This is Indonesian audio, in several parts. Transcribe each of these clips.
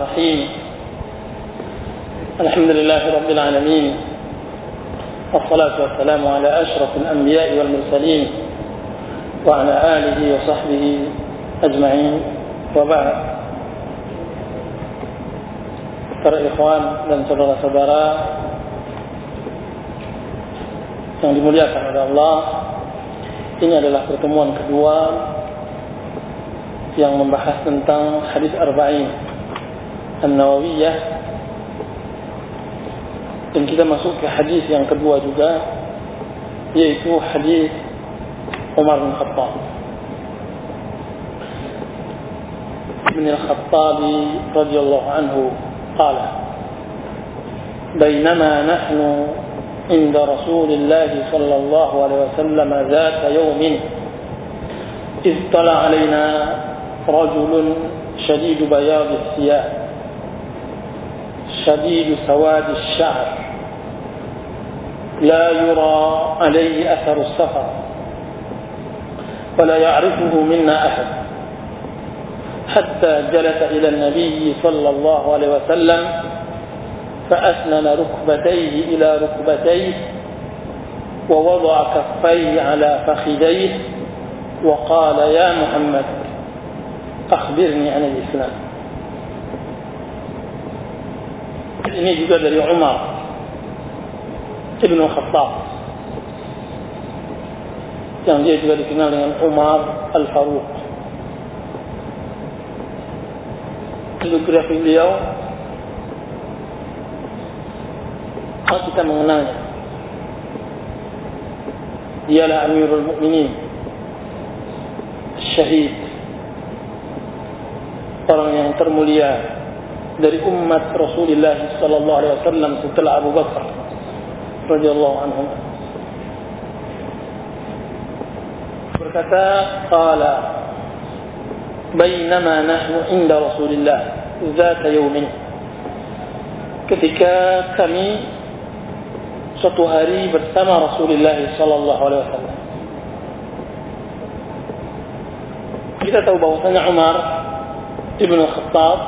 الرحيم. الحمد لله رب العالمين. والصلاة والسلام على أشرف الأنبياء والمرسلين وعلى آله وصحبه أجمعين. وبعد. ترى إخوان لن تضر صبرا yang dimuliakan oleh Allah ini adalah pertemuan kedua yang membahas tentang hadis arba'in. An-Nawawiyah. Dan kita masuk ke hadis yang kedua juga yaitu hadis Umar bin من الخطاب رضي الله عنه قال بينما نحن عند رسول الله صلى الله عليه وسلم ذات يوم اذ طلع علينا رجل شديد بياض الثياب شديد سواد الشعر. لا يرى عليه أثر السفر ولا يعرفه منا أحد. حتى جلس إلى النبي صلى الله عليه وسلم فأسنن ركبتيه إلى ركبتيه ووضع كفيه على فخذيه وقال يا محمد أخبرني عن الإسلام. Ini juga dari Umar Ibnu Khattab yang dia juga dikenal dengan Umar Al-Faruq biografi beliau kalau kita mengenalnya dialah Amirul Mukminin syahid orang yang termulia dari umat Rasulullah sallallahu alaihi wasallam setelah Abu Bakar radhiyallahu anhu berkata qala bainama nahnu inda Rasulillah zat yaumin ketika kami suatu hari bersama Rasulullah sallallahu alaihi wasallam kita tahu bahwasanya Umar Ibnu Khattab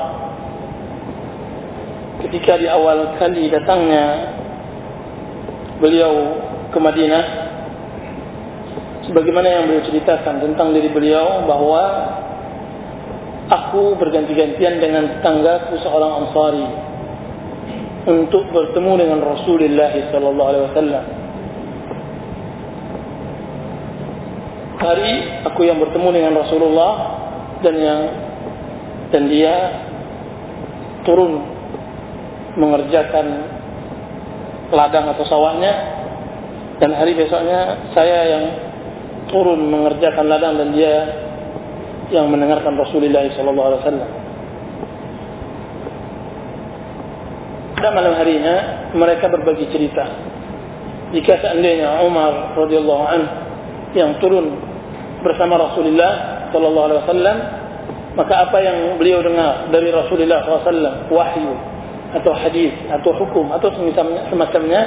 ketika di awal kali datangnya beliau ke Madinah sebagaimana yang beliau ceritakan tentang diri beliau bahwa aku berganti-gantian dengan tetanggaku seorang Ansari untuk bertemu dengan Rasulullah sallallahu alaihi wasallam. Hari aku yang bertemu dengan Rasulullah dan yang dan dia turun mengerjakan ladang atau sawahnya dan hari besoknya saya yang turun mengerjakan ladang dan dia yang mendengarkan Rasulullah sallallahu alaihi wasallam. Pada malam harinya mereka berbagi cerita. Jika seandainya Umar radhiyallahu anhu yang turun bersama Rasulullah sallallahu alaihi wasallam, maka apa yang beliau dengar dari Rasulullah sallallahu alaihi wasallam wahyu atau hadis atau hukum atau semacamnya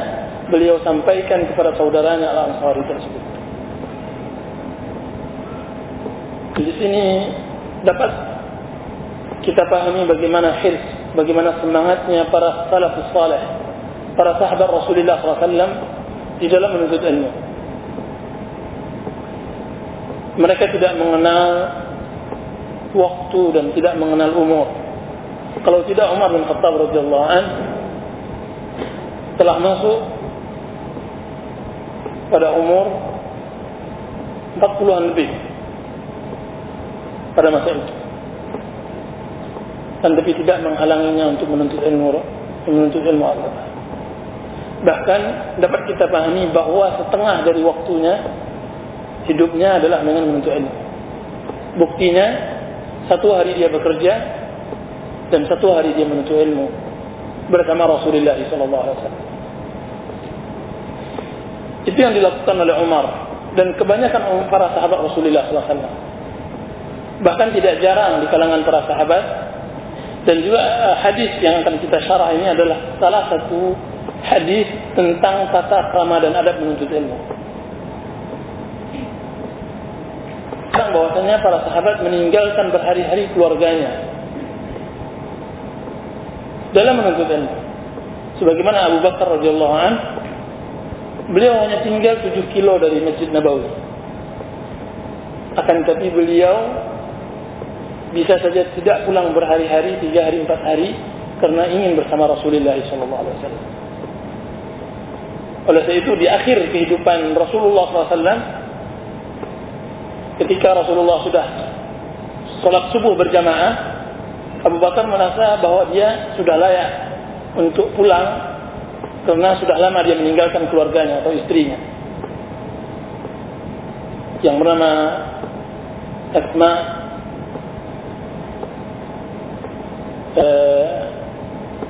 beliau sampaikan kepada saudaranya Al-Ansari tersebut. Di sini dapat kita pahami bagaimana hirs, bagaimana semangatnya para salafus saleh, para sahabat Rasulullah SAW di dalam menuntut ilmu. Mereka tidak mengenal waktu dan tidak mengenal umur. Kalau tidak Umar bin Khattab radhiyallahu an telah masuk pada umur 40-an lebih pada masa itu. Dan tapi tidak menghalanginya untuk menuntut ilmu menuntut ilmu agama. Bahkan dapat kita pahami bahawa setengah dari waktunya hidupnya adalah dengan menuntut ilmu. Buktinya satu hari dia bekerja dan satu hari dia menuntut ilmu bersama Rasulullah SAW. Itu yang dilakukan oleh Umar dan kebanyakan para sahabat Rasulullah SAW. Bahkan tidak jarang di kalangan para sahabat dan juga hadis yang akan kita syarah ini adalah salah satu hadis tentang tata krama dan adab menuntut ilmu. Tentang bahwasanya para sahabat meninggalkan berhari-hari keluarganya dalam menuntut ilmu. Sebagaimana Abu Bakar radhiyallahu an, beliau hanya tinggal 7 kilo dari Masjid Nabawi. Akan tetapi beliau bisa saja tidak pulang berhari-hari, tiga hari, empat hari, karena ingin bersama Rasulullah Wasallam. Oleh sebab itu di akhir kehidupan Rasulullah SAW, ketika Rasulullah sudah sholat subuh berjamaah, Abu Bakar merasa bahwa dia sudah layak untuk pulang karena sudah lama dia meninggalkan keluarganya atau istrinya. Yang bernama Asma uh,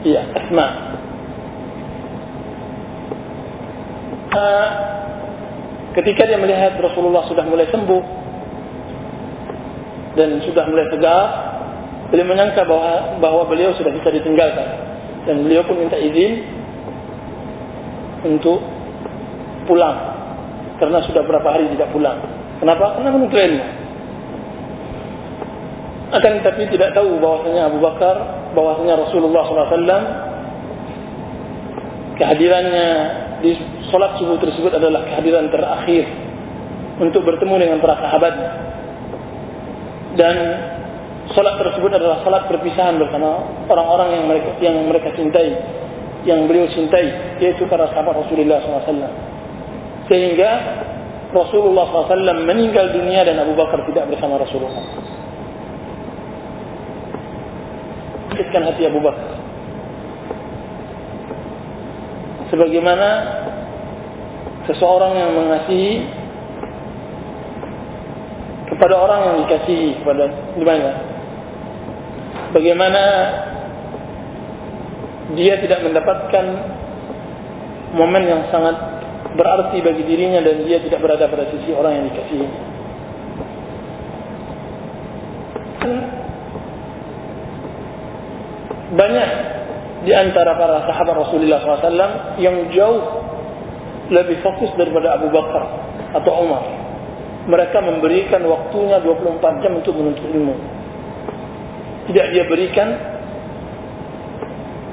iya Asma. Uh, ketika dia melihat Rasulullah sudah mulai sembuh dan sudah mulai tegar beliau menyangka bahwa bahwa beliau sudah bisa ditinggalkan dan beliau pun minta izin untuk pulang karena sudah berapa hari tidak pulang. Kenapa? Karena menuntut ilmu. Akan tetapi tidak tahu bahwasanya Abu Bakar, bahwasanya Rasulullah SAW kehadirannya di solat subuh tersebut adalah kehadiran terakhir untuk bertemu dengan para sahabatnya. Dan solat tersebut adalah solat perpisahan bersama orang-orang yang mereka yang mereka cintai yang beliau cintai yaitu para sahabat Rasulullah SAW sehingga Rasulullah SAW meninggal dunia dan Abu Bakar tidak bersama Rasulullah. Sakitkan hati Abu Bakar. Sebagaimana seseorang yang mengasihi kepada orang yang dikasihi kepada di mana bagaimana dia tidak mendapatkan momen yang sangat berarti bagi dirinya dan dia tidak berada pada sisi orang yang dikasihi. Banyak di antara para sahabat Rasulullah SAW yang jauh lebih fokus daripada Abu Bakar atau Umar. Mereka memberikan waktunya 24 jam untuk menuntut ilmu. Tidak dia berikan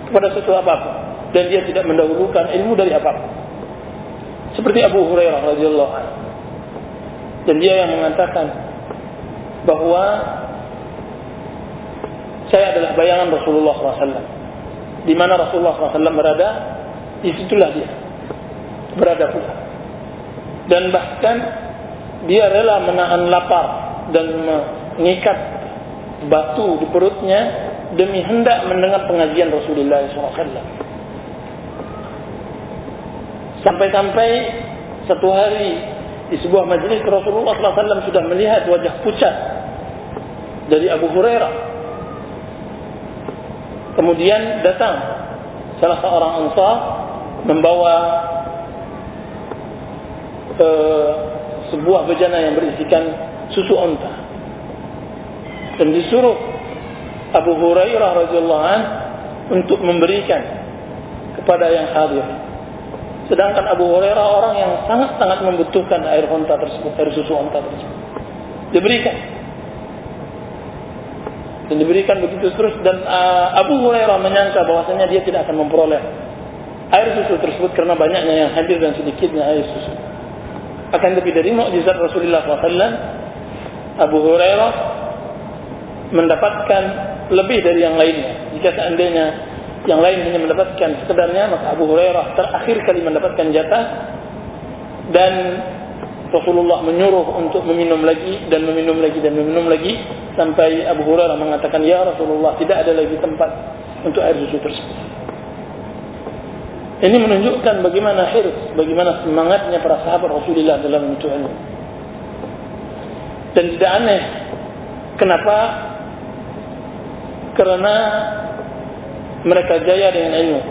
kepada sesuatu apa pun dan dia tidak mendahulukan ilmu dari apa pun. Seperti Abu Hurairah radhiyallahu anhu. Dan dia yang mengatakan bahwa saya adalah bayangan Rasulullah SAW. Di mana Rasulullah SAW berada, di situlah dia berada pula. Dan bahkan dia rela menahan lapar dan mengikat batu di perutnya demi hendak mendengar pengajian Rasulullah SAW. Sampai-sampai satu hari di sebuah majlis Rasulullah SAW sudah melihat wajah pucat dari Abu Hurairah. Kemudian datang salah seorang ansar membawa uh, sebuah bejana yang berisikan susu onta dan disuruh Abu Hurairah radhiyallahu an untuk memberikan kepada yang hadir. Sedangkan Abu Hurairah orang yang sangat-sangat membutuhkan air unta tersebut, air susu unta tersebut. Diberikan. Dan diberikan begitu terus dan uh, Abu Hurairah menyangka bahwasanya dia tidak akan memperoleh air susu tersebut karena banyaknya yang hadir dan sedikitnya air susu. Akan lebih dari mukjizat Rasulullah SAW, Abu Hurairah mendapatkan lebih dari yang lainnya. Jika seandainya yang lain hanya mendapatkan sekedarnya, maka Abu Hurairah terakhir kali mendapatkan jatah dan Rasulullah menyuruh untuk meminum lagi dan meminum lagi dan meminum lagi sampai Abu Hurairah mengatakan, "Ya Rasulullah, tidak ada lagi tempat untuk air susu tersebut." Ini menunjukkan bagaimana hirs, bagaimana semangatnya para sahabat Rasulullah dalam menuntut ilmu. Dan tidak aneh kenapa kerana mereka jaya dengan ilmu.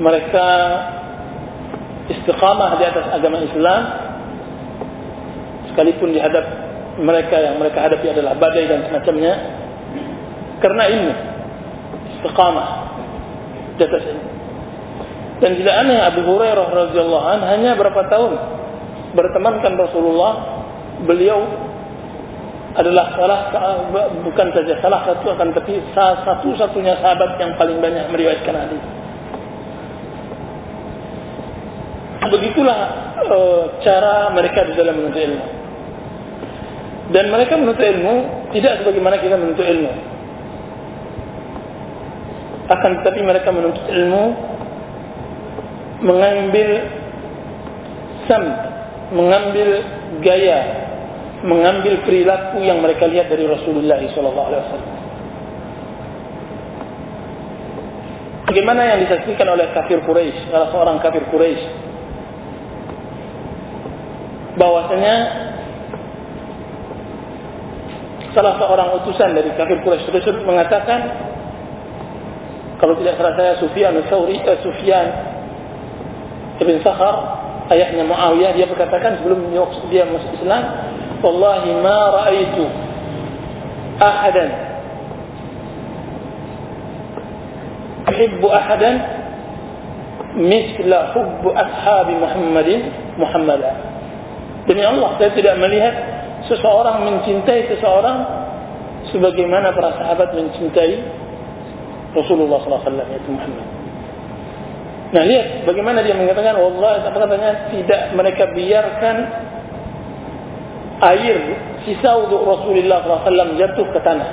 Mereka istiqamah di atas agama Islam sekalipun dihadap mereka yang mereka hadapi adalah badai dan semacamnya karena ilmu istiqamah di atas ilmu dan tidak aneh Abu Hurairah radhiyallahu an hanya berapa tahun bertemankan Rasulullah beliau adalah salah bukan saja salah satu akan tapi satu-satunya sahabat yang paling banyak meriwayatkan hadis. Begitulah e, cara mereka di dalam menuntut ilmu. Dan mereka menuntut ilmu tidak sebagaimana kita menuntut ilmu. Akan tetapi mereka menuntut ilmu mengambil sam, mengambil gaya mengambil perilaku yang mereka lihat dari Rasulullah SAW. Bagaimana yang disaksikan oleh kafir Quraisy, salah seorang kafir Quraisy, bahwasanya salah seorang utusan dari kafir Quraisy tersebut mengatakan, kalau tidak salah saya Sufyan Tsauri, eh, Sufyan ibn Sakhar, ayahnya Muawiyah, dia berkatakan sebelum dia masuk Islam, والله ما رأيت أحدا أحب أحدا مثل حب أصحاب محمد محمدا demi Allah saya tidak melihat seseorang mencintai seseorang sebagaimana para sahabat mencintai Rasulullah SAW yaitu Muhammad. Nah lihat bagaimana dia mengatakan Allah apa katanya tidak mereka biarkan air sisa wudhu Rasulullah SAW jatuh ke tanah.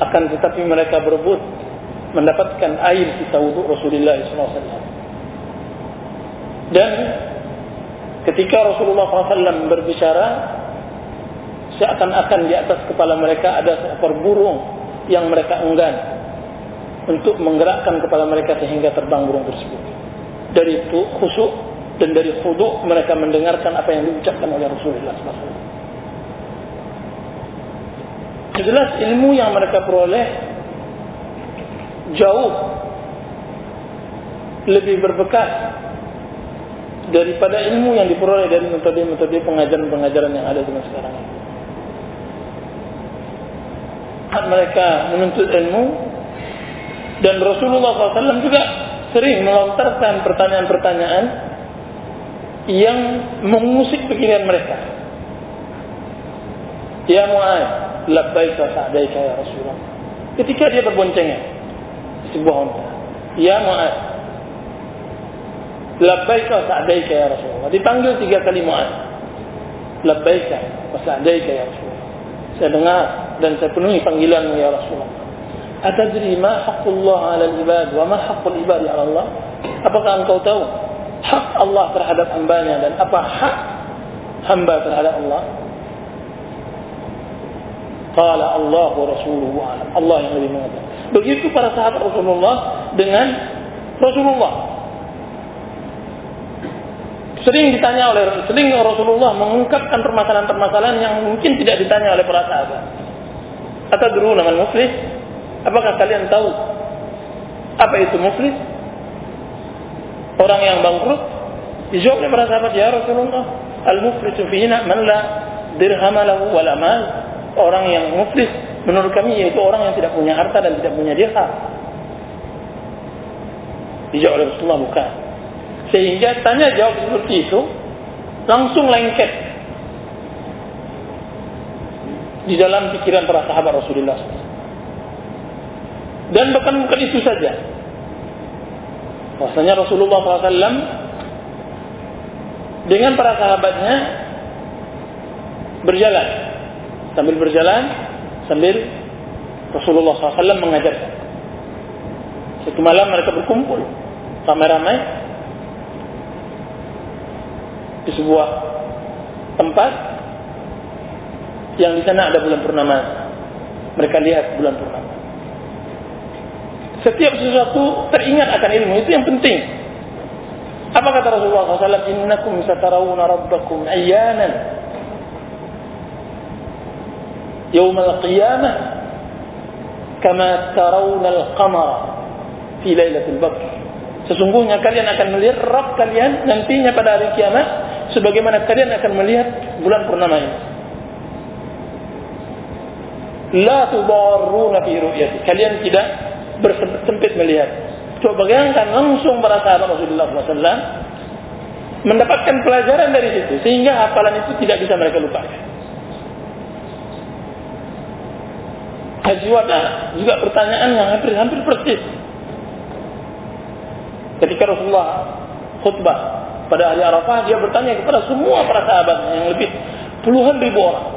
Akan tetapi mereka berebut mendapatkan air sisa wudhu Rasulullah SAW. Dan ketika Rasulullah SAW berbicara, seakan-akan di atas kepala mereka ada seekor burung yang mereka enggan untuk menggerakkan kepala mereka sehingga terbang burung tersebut. Dari itu khusyuk dan dari khudu mereka mendengarkan apa yang diucapkan oleh Rasulullah SAW. Jelas ilmu yang mereka peroleh jauh lebih berbekas daripada ilmu yang diperoleh dari metode-metode pengajaran-pengajaran yang ada zaman sekarang ini. Mereka menuntut ilmu dan Rasulullah SAW juga sering melontarkan pertanyaan-pertanyaan yang mengusik pikiran mereka. Ya Mu'ad, labbaik wa sa'daik ya Rasulullah. Ketika dia berboncengan sebuah unta. Ya Mu'ad, labbaik wa sa'daik ya Rasulullah. Dipanggil tiga kali Mu'ad. Labbaik wa sa'daik ya Rasulullah. Saya dengar dan saya penuhi panggilanmu ya Rasulullah. Atadri ma haqqullah 'ala al-ibad wa ma haqqul ibadi 'ala Allah? Apakah engkau tahu hak Allah terhadap hambanya dan apa hak hamba terhadap Allah? Qala Allah rasuluhu. Allah yang lebih mengetahui. Begitu para sahabat Rasulullah dengan Rasulullah. Sering ditanya oleh sering Rasulullah mengungkapkan permasalahan-permasalahan yang mungkin tidak ditanya oleh para sahabat. Atau dulu nama muflis? Apakah kalian tahu apa itu muflis? Orang yang bangkrut dijawab oleh para sahabat ya Rasulullah al-muflisu fina man la dirham lahu mal. Orang yang muflis menurut kami yaitu orang yang tidak punya harta dan tidak punya dirham. Dijawab oleh Rasulullah bukan. Sehingga tanya jawab seperti itu langsung lengket. Di dalam pikiran para sahabat Rasulullah. Dan bahkan bukan itu saja Bahasanya Rasulullah SAW dengan para sahabatnya berjalan sambil berjalan sambil Rasulullah SAW mengajarkan. Satu malam mereka berkumpul ramai-ramai di sebuah tempat yang di sana ada bulan purnama. Mereka lihat bulan purnama. Setiap sesuatu teringat akan ilmu itu yang penting. Apa kata Rasulullah SAW? Innakum satarawuna rabbakum ayyanan. Yawm al-qiyamah. Kama tarawna al-qamara. Fi laylatul badr. Sesungguhnya kalian akan melihat Rabb kalian nantinya pada hari kiamat. Sebagaimana kalian akan melihat bulan purnama ini. La tudarruna fi ru'yati. Kalian tidak bersempit melihat. Coba bayangkan langsung para sahabat Rasulullah SAW mendapatkan pelajaran dari situ sehingga hafalan itu tidak bisa mereka lupakan. Haji Wada juga pertanyaan yang hampir-hampir persis. Ketika Rasulullah khutbah pada hari Arafah, dia bertanya kepada semua para sahabat yang lebih puluhan ribu orang.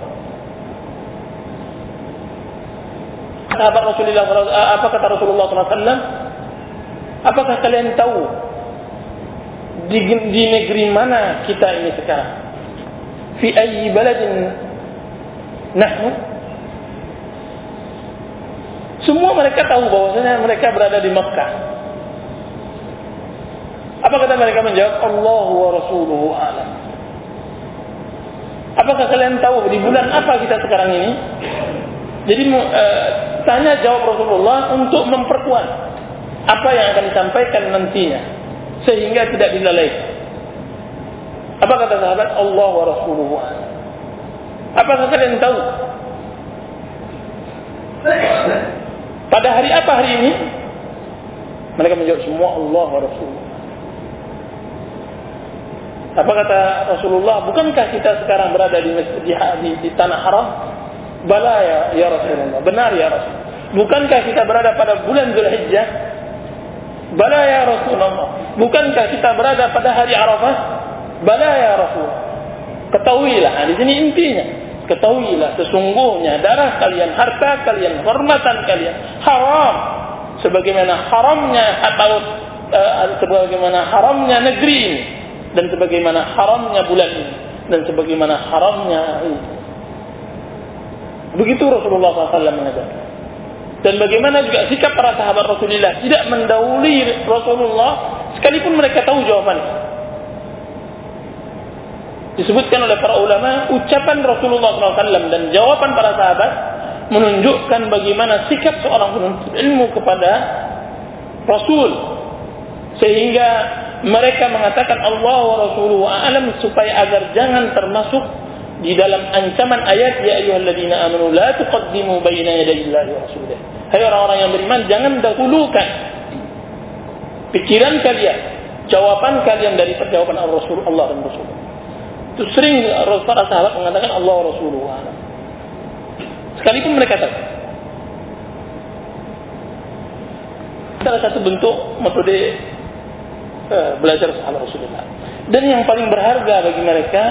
Sahabat Rasulullah, apa kata Rasulullah SAW? Apakah kalian tahu di, di negeri mana kita ini sekarang? Fi ayyi baladin nahnu? Semua mereka tahu bahwasanya mereka berada di Mekah. Apa kata mereka menjawab? Allah wa Rasuluhu alam. Apakah kalian tahu di bulan apa kita sekarang ini? Jadi e, tanya jawab Rasulullah untuk memperkuat apa yang akan disampaikan nantinya sehingga tidak dilalaikan. Apa kata sahabat? Allah wa alam. Apakah kalian tahu? Pada hari apa hari ini? Mereka menjawab semua Allah wa Rasulullah. Apa kata Rasulullah? Bukankah kita sekarang berada di masjid di, di tanah haram? Bala ya, ya Rasulullah. Benar ya Rasul. Bukankah kita berada pada bulan Zulhijjah? Bala ya Rasulullah. Bukankah kita berada pada hari Arafah? Bala ya Rasul. Ketahuilah, di sini intinya. Ketahuilah sesungguhnya darah kalian, harta kalian, hormatan kalian haram sebagaimana haramnya atau uh, sebagaimana haramnya negeri ini dan sebagaimana haramnya bulan ini dan sebagaimana haramnya ini. Begitu Rasulullah SAW mengatakan. Dan bagaimana juga sikap para sahabat Rasulullah tidak mendahului Rasulullah sekalipun mereka tahu jawabannya disebutkan oleh para ulama ucapan Rasulullah SAW dan jawaban para sahabat menunjukkan bagaimana sikap seorang penuntut ilmu kepada Rasul sehingga mereka mengatakan Allah wa Rasuluhu alam supaya agar jangan termasuk di dalam ancaman ayat ya ayyuhalladzina amanu la tuqaddimu baina yadayillahi wa rasulih hai orang-orang yang beriman jangan dahulukan pikiran kalian jawaban kalian dari perjawaban Allah Allah dan Rasul itu sering para sahabat mengatakan Allah Rasulullah. Sekalipun mereka tahu. Salah satu bentuk metode uh, belajar sahabat Rasulullah. Dan yang paling berharga bagi mereka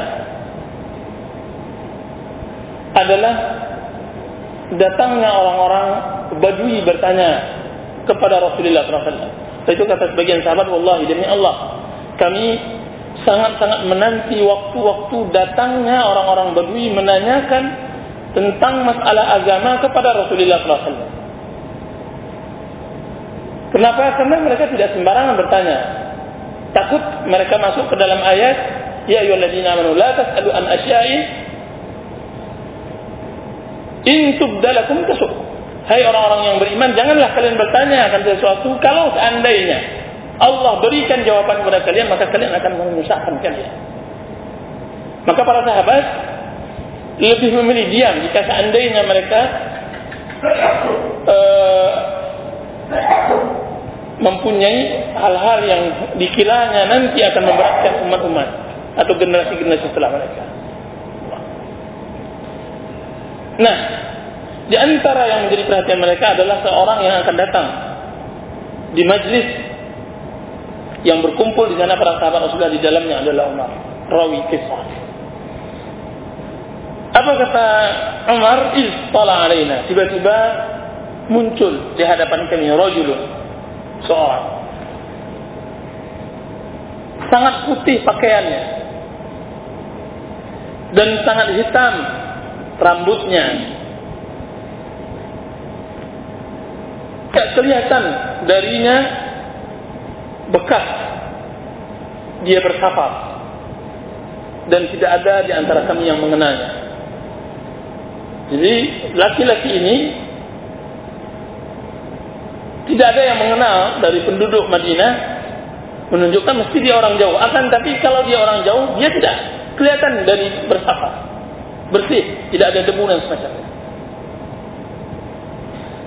adalah datangnya orang-orang Badui bertanya kepada Rasulullah SAW. Itu kata sebagian sahabat, Wallahi demi Allah, kami sangat-sangat menanti waktu-waktu datangnya orang-orang Badui menanyakan tentang masalah agama kepada Rasulullah SAW. Kenapa? Karena mereka tidak sembarangan bertanya. Takut mereka masuk ke dalam ayat, Ya ayyuhalladzina amanu la tas'alu an asya'in in tubdalakum tasuk. Hai orang-orang yang beriman, janganlah kalian bertanya akan sesuatu kalau seandainya Allah berikan jawaban kepada kalian maka kalian akan menyusahkan kalian. Maka para sahabat lebih memilih diam jika seandainya mereka uh, mempunyai hal-hal yang dikiranya nanti akan memberatkan umat-umat atau generasi-generasi setelah mereka. Nah, di antara yang menjadi perhatian mereka adalah seorang yang akan datang di majlis yang berkumpul di sana para sahabat Rasulullah di dalamnya adalah Umar. Rawi kisah. Apa kata Umar? Istala alaina. Tiba-tiba muncul di hadapan kami rajulun seorang. Sangat putih pakaiannya. Dan sangat hitam rambutnya tidak kelihatan darinya bekas dia bersafar dan tidak ada di antara kami yang mengenalnya. Jadi laki-laki ini tidak ada yang mengenal dari penduduk Madinah menunjukkan mesti dia orang jauh. Akan tapi kalau dia orang jauh dia tidak kelihatan dari bersafar bersih, tidak ada debu dan semacamnya.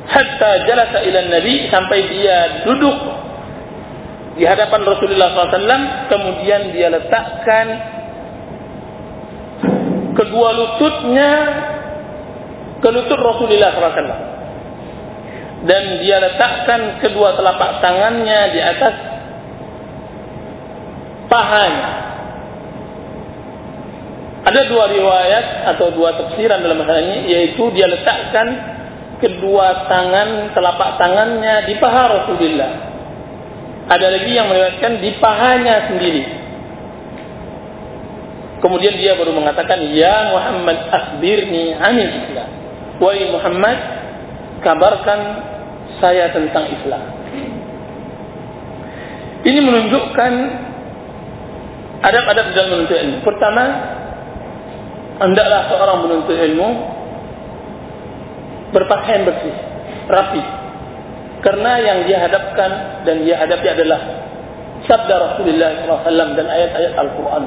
Hatta jalasa ila Nabi sampai dia duduk di hadapan Rasulullah SAW kemudian dia letakkan kedua lututnya ke lutut Rasulullah SAW dan dia letakkan kedua telapak tangannya di atas pahanya. Ada dua riwayat atau dua tafsiran dalam masalah ini, yaitu dia letakkan kedua tangan telapak tangannya di paha Rasulullah. Ada lagi yang meriwayatkan di pahanya sendiri. Kemudian dia baru mengatakan, Ya Muhammad akhbirni anil Islam. Wahai Muhammad, kabarkan saya tentang Islam. Ini menunjukkan adab-adab dalam menuntut ilmu. Pertama, hendaklah seorang menuntut ilmu berpakaian bersih, rapi. Karena yang dia hadapkan dan dia hadapi adalah sabda Rasulullah SAW dan ayat-ayat Al-Quran.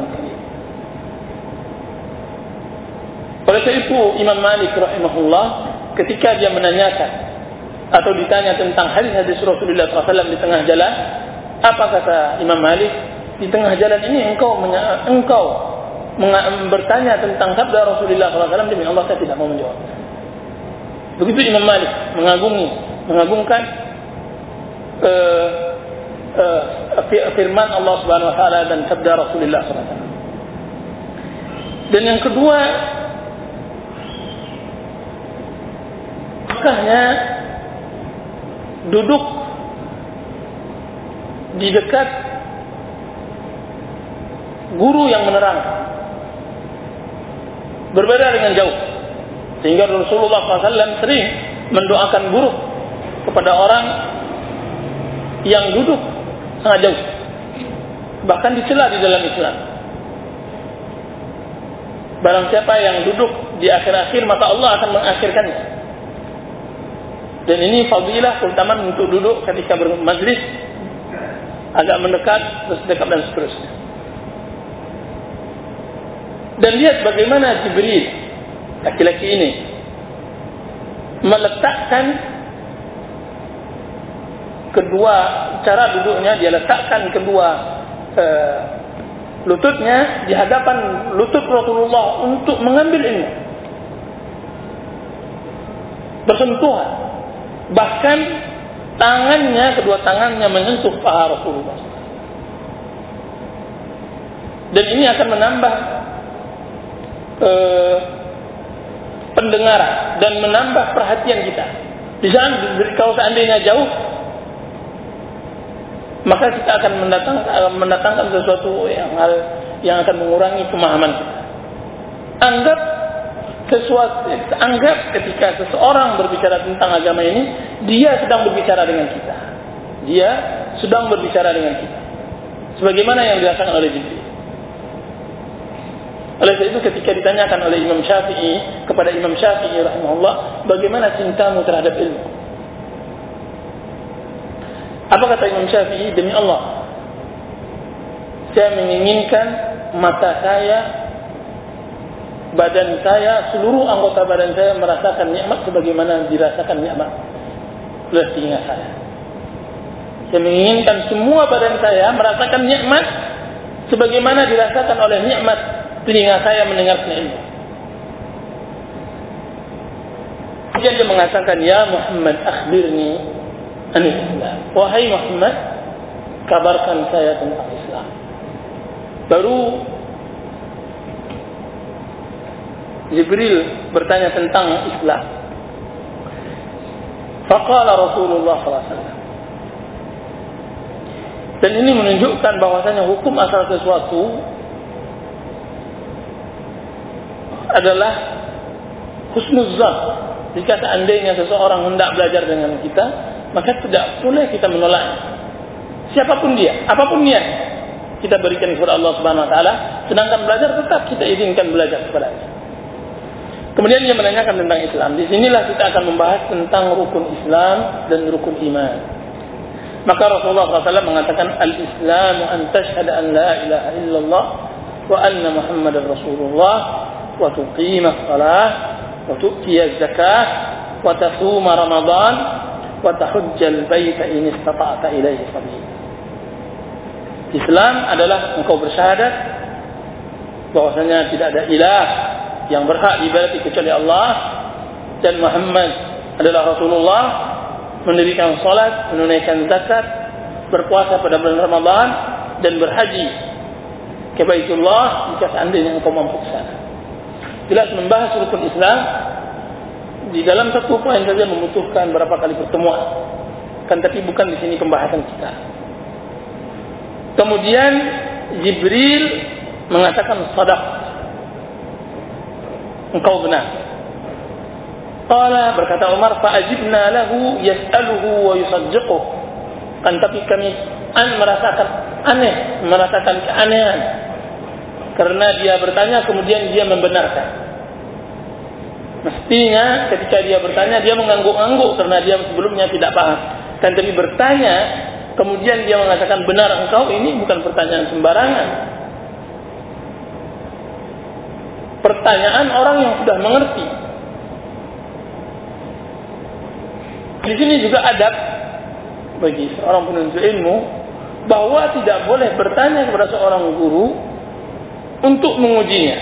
Oleh itu Imam Malik rahimahullah ketika dia menanyakan atau ditanya tentang hadis-hadis Rasulullah SAW di tengah jalan, apa kata Imam Malik? Di tengah jalan ini engkau engkau bertanya tentang sabda Rasulullah SAW demi Allah saya tidak mau menjawab. Begitu Imam Malik mengagungi, mengagungkan uh, uh, firman Allah Subhanahu Wa Taala dan sabda Rasulullah SAW. Dan yang kedua, makanya duduk di dekat guru yang menerangkan. Berbeda dengan jauh. Sehingga Rasulullah SAW sering mendoakan buruk kepada orang yang duduk sangat jauh. Bahkan dicela di dalam Islam. Barang siapa yang duduk di akhir-akhir maka Allah akan mengakhirkannya. Dan ini fadilah terutama untuk duduk ketika bermajlis agak mendekat, terus dekat dan seterusnya. Dan lihat bagaimana Jibril laki-laki ini meletakkan kedua cara duduknya dia letakkan kedua uh, lututnya di hadapan lutut Rasulullah untuk mengambil ilmu. Bersentuhan. Bahkan tangannya kedua tangannya menyentuh paha Rasulullah. Dan ini akan menambah uh, pendengaran dan menambah perhatian kita. Di sana kalau seandainya jauh maka kita akan mendatangkan mendatangkan sesuatu yang hal yang akan mengurangi pemahaman kita. Anggap sesuatu anggap ketika seseorang berbicara tentang agama ini dia sedang berbicara dengan kita. Dia sedang berbicara dengan kita. Sebagaimana yang dirasakan oleh Jibril. Oleh sebab itu ketika ditanyakan oleh Imam Syafi'i kepada Imam Syafi'i rahimahullah, bagaimana cintamu terhadap ilmu? Apa kata Imam Syafi'i? Demi Allah, saya menginginkan mata saya, badan saya, seluruh anggota badan saya merasakan nikmat sebagaimana dirasakan nikmat oleh telinga saya. Saya menginginkan semua badan saya merasakan nikmat sebagaimana dirasakan oleh nikmat telinga saya mendengarkan ilmu. Kemudian dia mengatakan, Ya Muhammad, akhbirni anil Islam. Wahai Muhammad, kabarkan saya tentang Islam. Baru Jibril bertanya tentang Islam. Faqala Rasulullah SAW. Dan ini menunjukkan bahwasanya hukum asal sesuatu adalah husnuzan. Jika seandainya seseorang hendak belajar dengan kita, maka tidak boleh kita menolak. Siapa pun dia, apa pun dia, kita berikan kepada Allah Subhanahu Wa Taala. Sedangkan belajar tetap kita izinkan belajar kepada dia. Kemudian dia menanyakan tentang Islam. Di sinilah kita akan membahas tentang rukun Islam dan rukun iman. Maka Rasulullah SAW mengatakan Al-Islam an tashhadu an la ilaha illallah wa anna Muhammadar Rasulullah وتقيم الصلاة وتؤتي الزكاة وتصوم رمضان وتحج البيت إن استطعت إليه سبيلا Islam adalah engkau bersyahadat bahwasanya tidak ada ilah yang berhak diibadati kecuali Allah dan Muhammad adalah Rasulullah mendirikan salat, menunaikan zakat, berpuasa pada bulan Ramadan dan berhaji ke Baitullah jika seandainya engkau mampu ke sana. Jelas membahas rukun Islam di dalam satu poin saja membutuhkan berapa kali pertemuan. Kan tapi bukan di sini pembahasan kita. Kemudian Jibril mengatakan sadaq. Engkau benar. Qala berkata Umar fa'ajibna lahu yas'aluhu wa yusaddiquh. Kan tapi kami an merasakan aneh, merasakan keanehan. Karena dia bertanya kemudian dia membenarkan. Mestinya ketika dia bertanya dia mengangguk-angguk karena dia sebelumnya tidak paham. Dan tapi bertanya kemudian dia mengatakan benar engkau ini bukan pertanyaan sembarangan. Pertanyaan orang yang sudah mengerti. Di sini juga adab bagi seorang penuntut ilmu bahwa tidak boleh bertanya kepada seorang guru untuk mengujinya.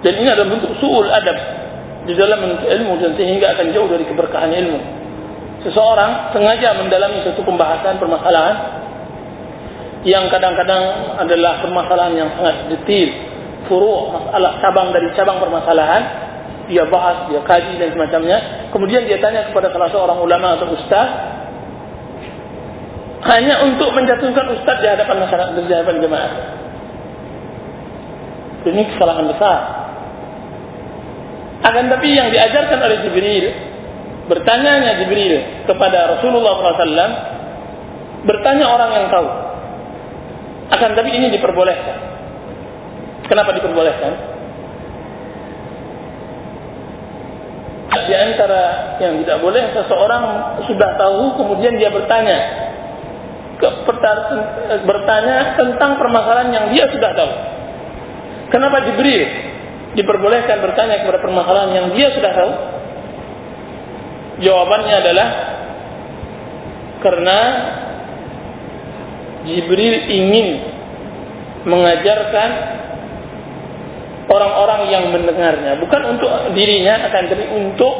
Dan ini adalah bentuk suul adab di dalam ilmu dan sehingga akan jauh dari keberkahan ilmu. Seseorang sengaja mendalami satu pembahasan permasalahan yang kadang-kadang adalah permasalahan yang sangat detail, furu' masalah cabang dari cabang permasalahan, dia bahas, dia kaji dan semacamnya. Kemudian dia tanya kepada salah seorang ulama atau ustaz hanya untuk menjatuhkan ustaz di hadapan masyarakat di hadapan jemaah. Ini kesalahan besar. Akan tapi yang diajarkan oleh Jibril, bertanya Jibril kepada Rasulullah SAW, bertanya orang yang tahu. Akan tapi ini diperbolehkan. Kenapa diperbolehkan? Di antara yang tidak boleh seseorang sudah tahu kemudian dia bertanya bertanya tentang permasalahan yang dia sudah tahu. Kenapa Jibril diperbolehkan bertanya kepada permasalahan yang dia sudah tahu? Jawabannya adalah karena Jibril ingin mengajarkan orang-orang yang mendengarnya, bukan untuk dirinya akan tapi untuk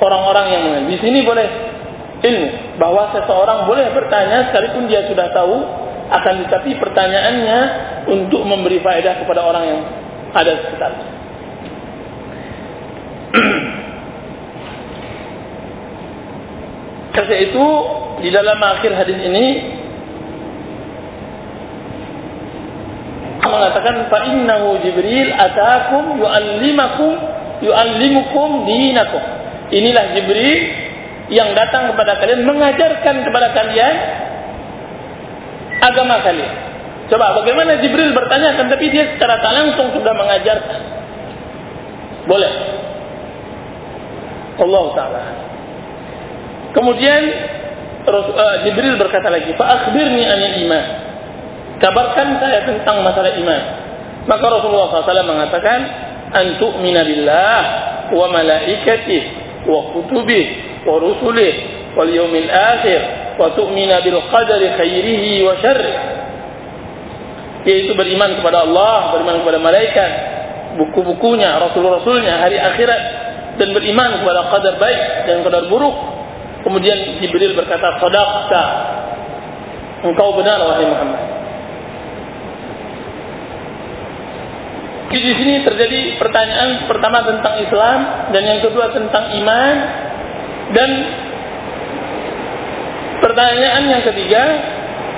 orang-orang yang mendengar. Di sini boleh ilmu bahwa seseorang boleh bertanya sekalipun dia sudah tahu akan tetapi pertanyaannya untuk memberi faedah kepada orang yang ada sekitar. Karena itu di dalam akhir hadis ini mengatakan fa innahu jibril atakum yuallimakum yuallimukum dinakum. Inilah Jibril yang datang kepada kalian mengajarkan kepada kalian agama kalian. Coba bagaimana Jibril bertanya tapi dia secara tak langsung sudah mengajarkan. Boleh. Allah taala. Kemudian uh, Jibril berkata lagi, "Fa akhbirni anil iman." Kabarkan saya tentang masalah iman. Maka Rasulullah SAW mengatakan, "An tu'mina billah wa malaikatih wa kutubih wa rusulih wal yawmil akhir qadari khairihi wa syarrih." yaitu beriman kepada Allah, beriman kepada malaikat, buku-bukunya, rasul-rasulnya, hari akhirat dan beriman kepada qadar baik dan qadar buruk. Kemudian Jibril berkata, "Shadaqta." Engkau benar wahai Muhammad. Di sini terjadi pertanyaan pertama tentang Islam dan yang kedua tentang iman dan pertanyaan yang ketiga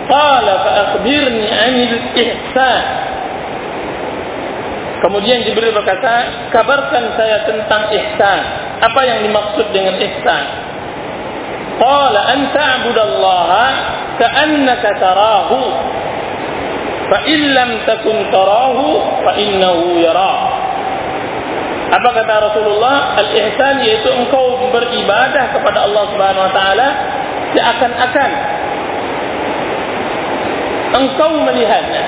Qala fa akhbirni 'anil ihsan. Kemudian Jibril berkata, kabarkan saya tentang ihsan. Apa yang dimaksud dengan ihsan? Qala an ta'budallaha ka'annaka tarahu. Fa in lam takun tarahu fa innahu yara. Apa kata Rasulullah? Al-ihsan yaitu engkau beribadah kepada Allah Subhanahu wa taala seakan-akan engkau melihatnya.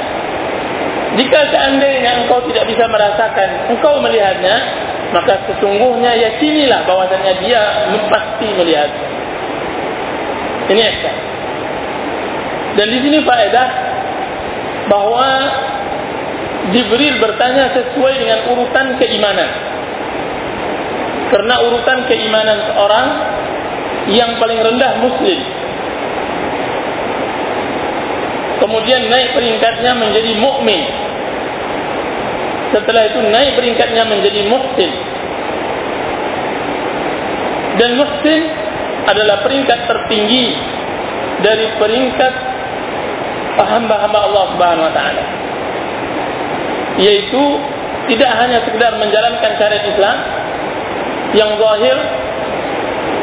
Jika seandainya engkau tidak bisa merasakan, engkau melihatnya, maka sesungguhnya yakinilah bahwasanya dia pasti melihat. Ini ihsan. Dan di sini faedah bahwa Jibril bertanya sesuai dengan urutan keimanan. Karena urutan keimanan seorang yang paling rendah muslim. Kemudian naik peringkatnya menjadi mukmin. Setelah itu naik peringkatnya menjadi muhsin. Dan muhsin adalah peringkat tertinggi dari peringkat hamba-hamba Allah Subhanahu wa taala. Yaitu tidak hanya sekedar menjalankan syariat Islam yang zahir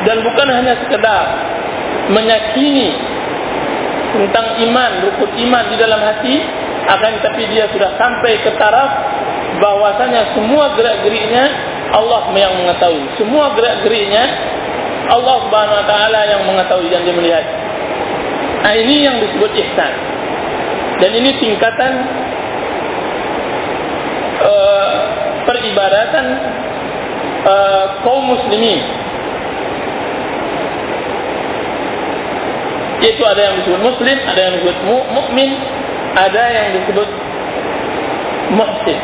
dan bukan hanya sekedar meyakini tentang iman, rukun iman di dalam hati, akan tapi dia sudah sampai ke taraf bahwasanya semua gerak-geriknya Allah yang mengetahui. Semua gerak-geriknya Allah Subhanahu wa taala yang mengetahui dan dia melihat. Nah, ini yang disebut ihsan. Dan ini tingkatan uh, peribadatan uh, kaum muslimin yaitu ada yang disebut muslim, ada yang disebut mukmin, ada yang disebut muhsin.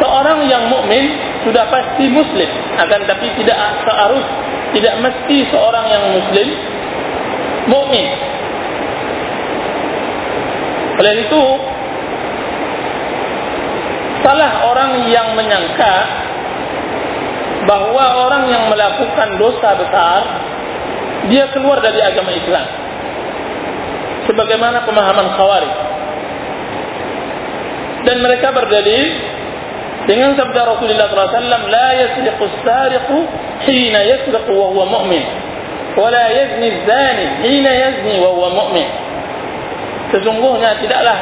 Seorang yang mukmin sudah pasti muslim, akan tapi tidak seharus tidak mesti seorang yang muslim mukmin. Oleh itu salah orang yang menyangka bahwa orang yang melakukan dosa besar dia keluar dari agama Islam. Sebagaimana pemahaman khawarij. Dan mereka berdalil dengan sabda Rasulullah SAW la yasriqu as-sariqu hina yasriqu wa huwa mu'min wa la yazni az-zani hina yazni wa huwa mu'min. Sesungguhnya tidaklah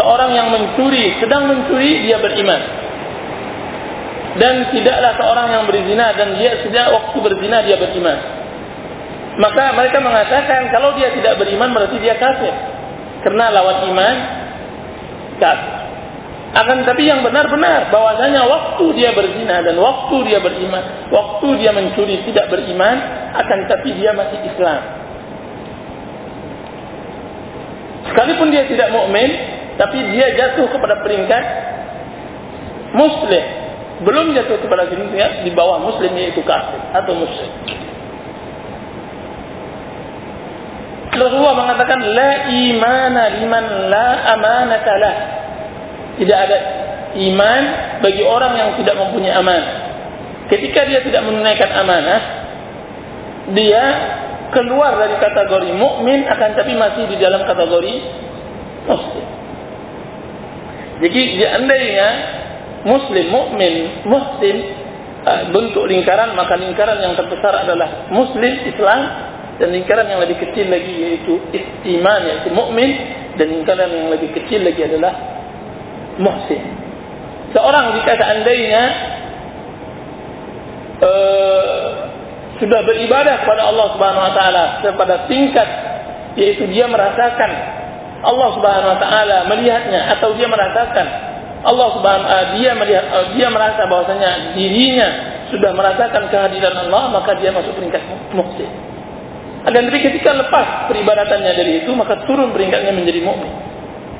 seorang yang mencuri sedang mencuri dia beriman dan tidaklah seorang yang berzina dan dia sejak waktu berzina dia beriman. Maka mereka mengatakan kalau dia tidak beriman berarti dia kafir. Karena lawan iman kafir. Akan tapi yang benar-benar bahwasanya waktu dia berzina dan waktu dia beriman, waktu dia mencuri tidak beriman, akan tapi dia masih Islam. Sekalipun dia tidak mukmin, tapi dia jatuh kepada peringkat muslim belum jatuh kepada dunia di bawah muslim yaitu kafir atau musyrik. Rasulullah mengatakan la imana liman la amanata lah. Tidak ada iman bagi orang yang tidak mempunyai amanah. Ketika dia tidak menunaikan amanah, dia keluar dari kategori mukmin akan tapi masih di dalam kategori muslim. Jadi seandainya muslim, mukmin, muhsin uh, bentuk lingkaran maka lingkaran yang terbesar adalah muslim Islam dan lingkaran yang lebih kecil lagi yaitu iman yaitu mukmin dan lingkaran yang lebih kecil lagi adalah muhsin. Seorang jika seandainya uh, sudah beribadah kepada Allah Subhanahu wa taala pada tingkat yaitu dia merasakan Allah Subhanahu wa taala melihatnya atau dia merasakan Allah Subhanahu uh, dia melihat uh, dia merasa bahwasanya dirinya sudah merasakan kehadiran Allah maka dia masuk peringkat muhsin. Dan tapi ketika lepas peribadatannya dari itu maka turun peringkatnya menjadi mukmin.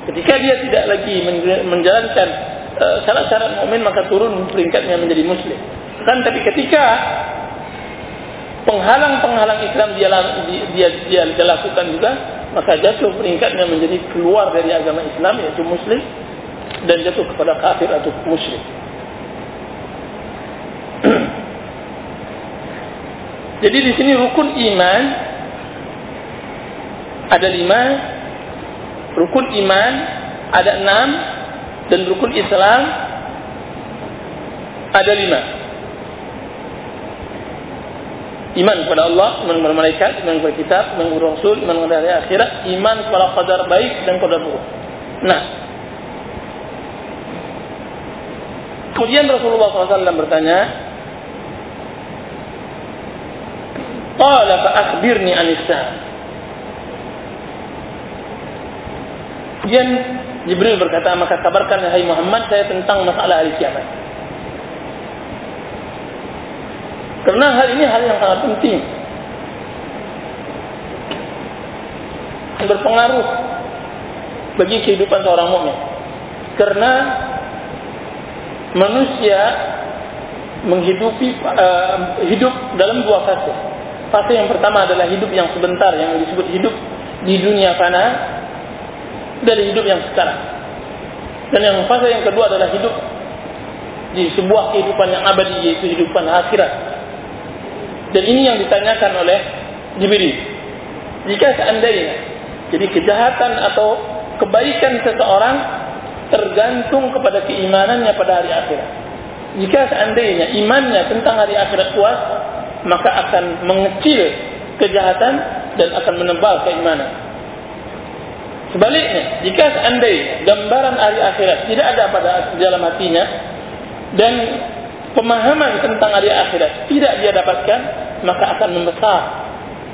Ketika dia tidak lagi menjalankan uh, syarat-syarat mukmin maka turun peringkatnya menjadi muslim. Kan tapi ketika penghalang-penghalang Islam dia dia dia, dia lakukan juga maka jatuh peringkatnya menjadi keluar dari agama Islam yaitu muslim dan jatuh kepada kafir atau musyrik. Jadi di sini rukun iman ada lima, rukun iman ada enam, dan rukun Islam ada lima. Iman kepada Allah, iman kepada malaikat, iman kepada kitab, iman kepada Rasul, iman kepada hari akhirat, iman kepada qadar baik dan qadar buruk. Nah, Kemudian Rasulullah SAW bertanya, Qala fa'akhbirni anissa. Kemudian Jibril berkata, maka kabarkan hai Muhammad saya tentang masalah hari kiamat. Karena hal ini hal yang sangat penting. Berpengaruh bagi kehidupan seorang mukmin. Karena manusia menghidupi uh, hidup dalam dua fase. Fase yang pertama adalah hidup yang sebentar yang disebut hidup di dunia fana dari hidup yang sekarang. Dan yang fase yang kedua adalah hidup di sebuah kehidupan yang abadi yaitu kehidupan akhirat. Dan ini yang ditanyakan oleh Jibril. Jika seandainya jadi kejahatan atau kebaikan seseorang tergantung kepada keimanannya pada hari akhirat. Jika seandainya imannya tentang hari akhirat kuat, maka akan mengecil kejahatan dan akan menebal keimanan. Sebaliknya, jika seandainya gambaran hari akhirat tidak ada pada dalam hatinya dan pemahaman tentang hari akhirat tidak dia dapatkan, maka akan membesar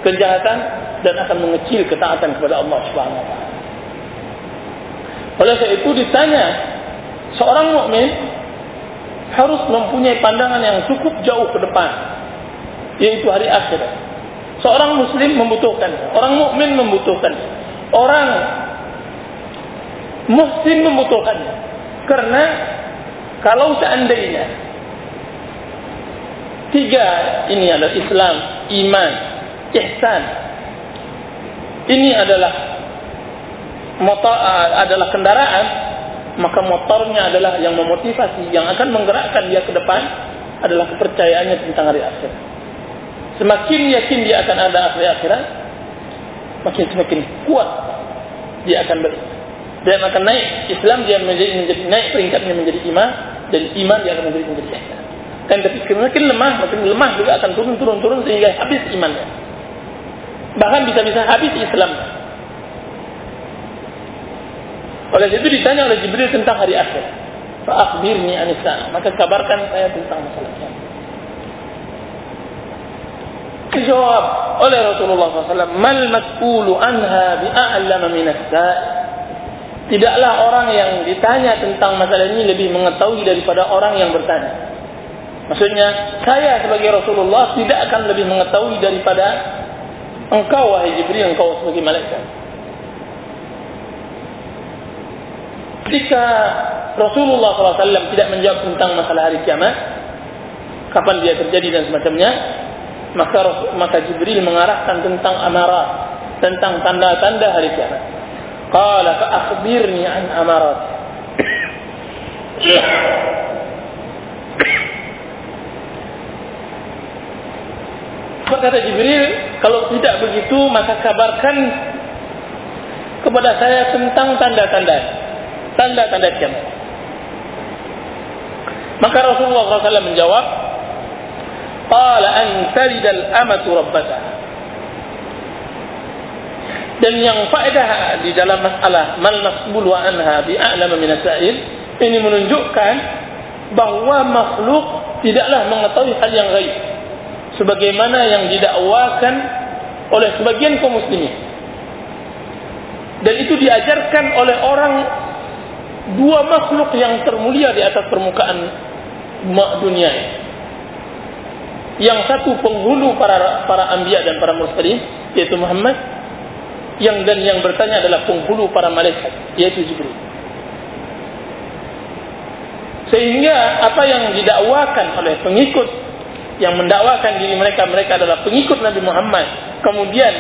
kejahatan dan akan mengecil ketaatan kepada Allah Subhanahu wa taala. Oleh sebab itu ditanya, seorang mukmin harus mempunyai pandangan yang cukup jauh ke depan, yaitu hari akhirat. Seorang muslim membutuhkan, orang mukmin membutuhkan, orang muslim membutuhkan. Karena kalau seandainya tiga ini adalah Islam, iman, ihsan. Ini adalah motor uh, adalah kendaraan, maka motornya adalah yang memotivasi, yang akan menggerakkan dia ke depan adalah kepercayaannya tentang hari akhir. Semakin yakin dia akan ada hari akhirat, makin semakin kuat dia akan ber dan akan naik Islam dia menjadi, menjadi naik peringkatnya menjadi iman dan iman dia akan menjadi menjadi ihsan. Dan ketika semakin lemah, makin lemah juga akan turun turun turun sehingga habis imannya. Bahkan bisa-bisa habis Islamnya. Oleh itu ditanya oleh Jibril tentang hari akhir. Fa'akhbirni anisa. Maka kabarkan saya tentang masalah kiamat. Dijawab oleh Rasulullah SAW. Mal mas'ulu anha bi'a'lama minas Tidaklah orang yang ditanya tentang masalah ini lebih mengetahui daripada orang yang bertanya. Maksudnya, saya sebagai Rasulullah tidak akan lebih mengetahui daripada engkau, wahai Jibril, engkau sebagai malaikat. Ketika Rasulullah SAW tidak menjawab tentang masalah hari kiamat, kapan dia terjadi dan semacamnya, maka maka Jibril mengarahkan tentang amarat, tentang tanda-tanda hari kiamat. Qala fa akhbirni an amarat. Kata Jibril, kalau tidak begitu maka kabarkan kepada saya tentang tanda-tanda tanda-tanda kiamat. Maka Rasulullah SAW menjawab, Qala an talidal amatu rabbata. Dan yang faedah di dalam masalah mal masbul wa anha bi a'lam min sa'il ini menunjukkan bahwa makhluk tidaklah mengetahui hal yang gaib sebagaimana yang didakwakan oleh sebagian kaum muslimin. Dan itu diajarkan oleh orang dua makhluk yang termulia di atas permukaan dunia ini. Yang satu penghulu para para anbiya dan para mursalin yaitu Muhammad yang dan yang bertanya adalah penghulu para malaikat yaitu Jibril. Sehingga apa yang didakwakan oleh pengikut yang mendakwakan diri mereka mereka adalah pengikut Nabi Muhammad kemudian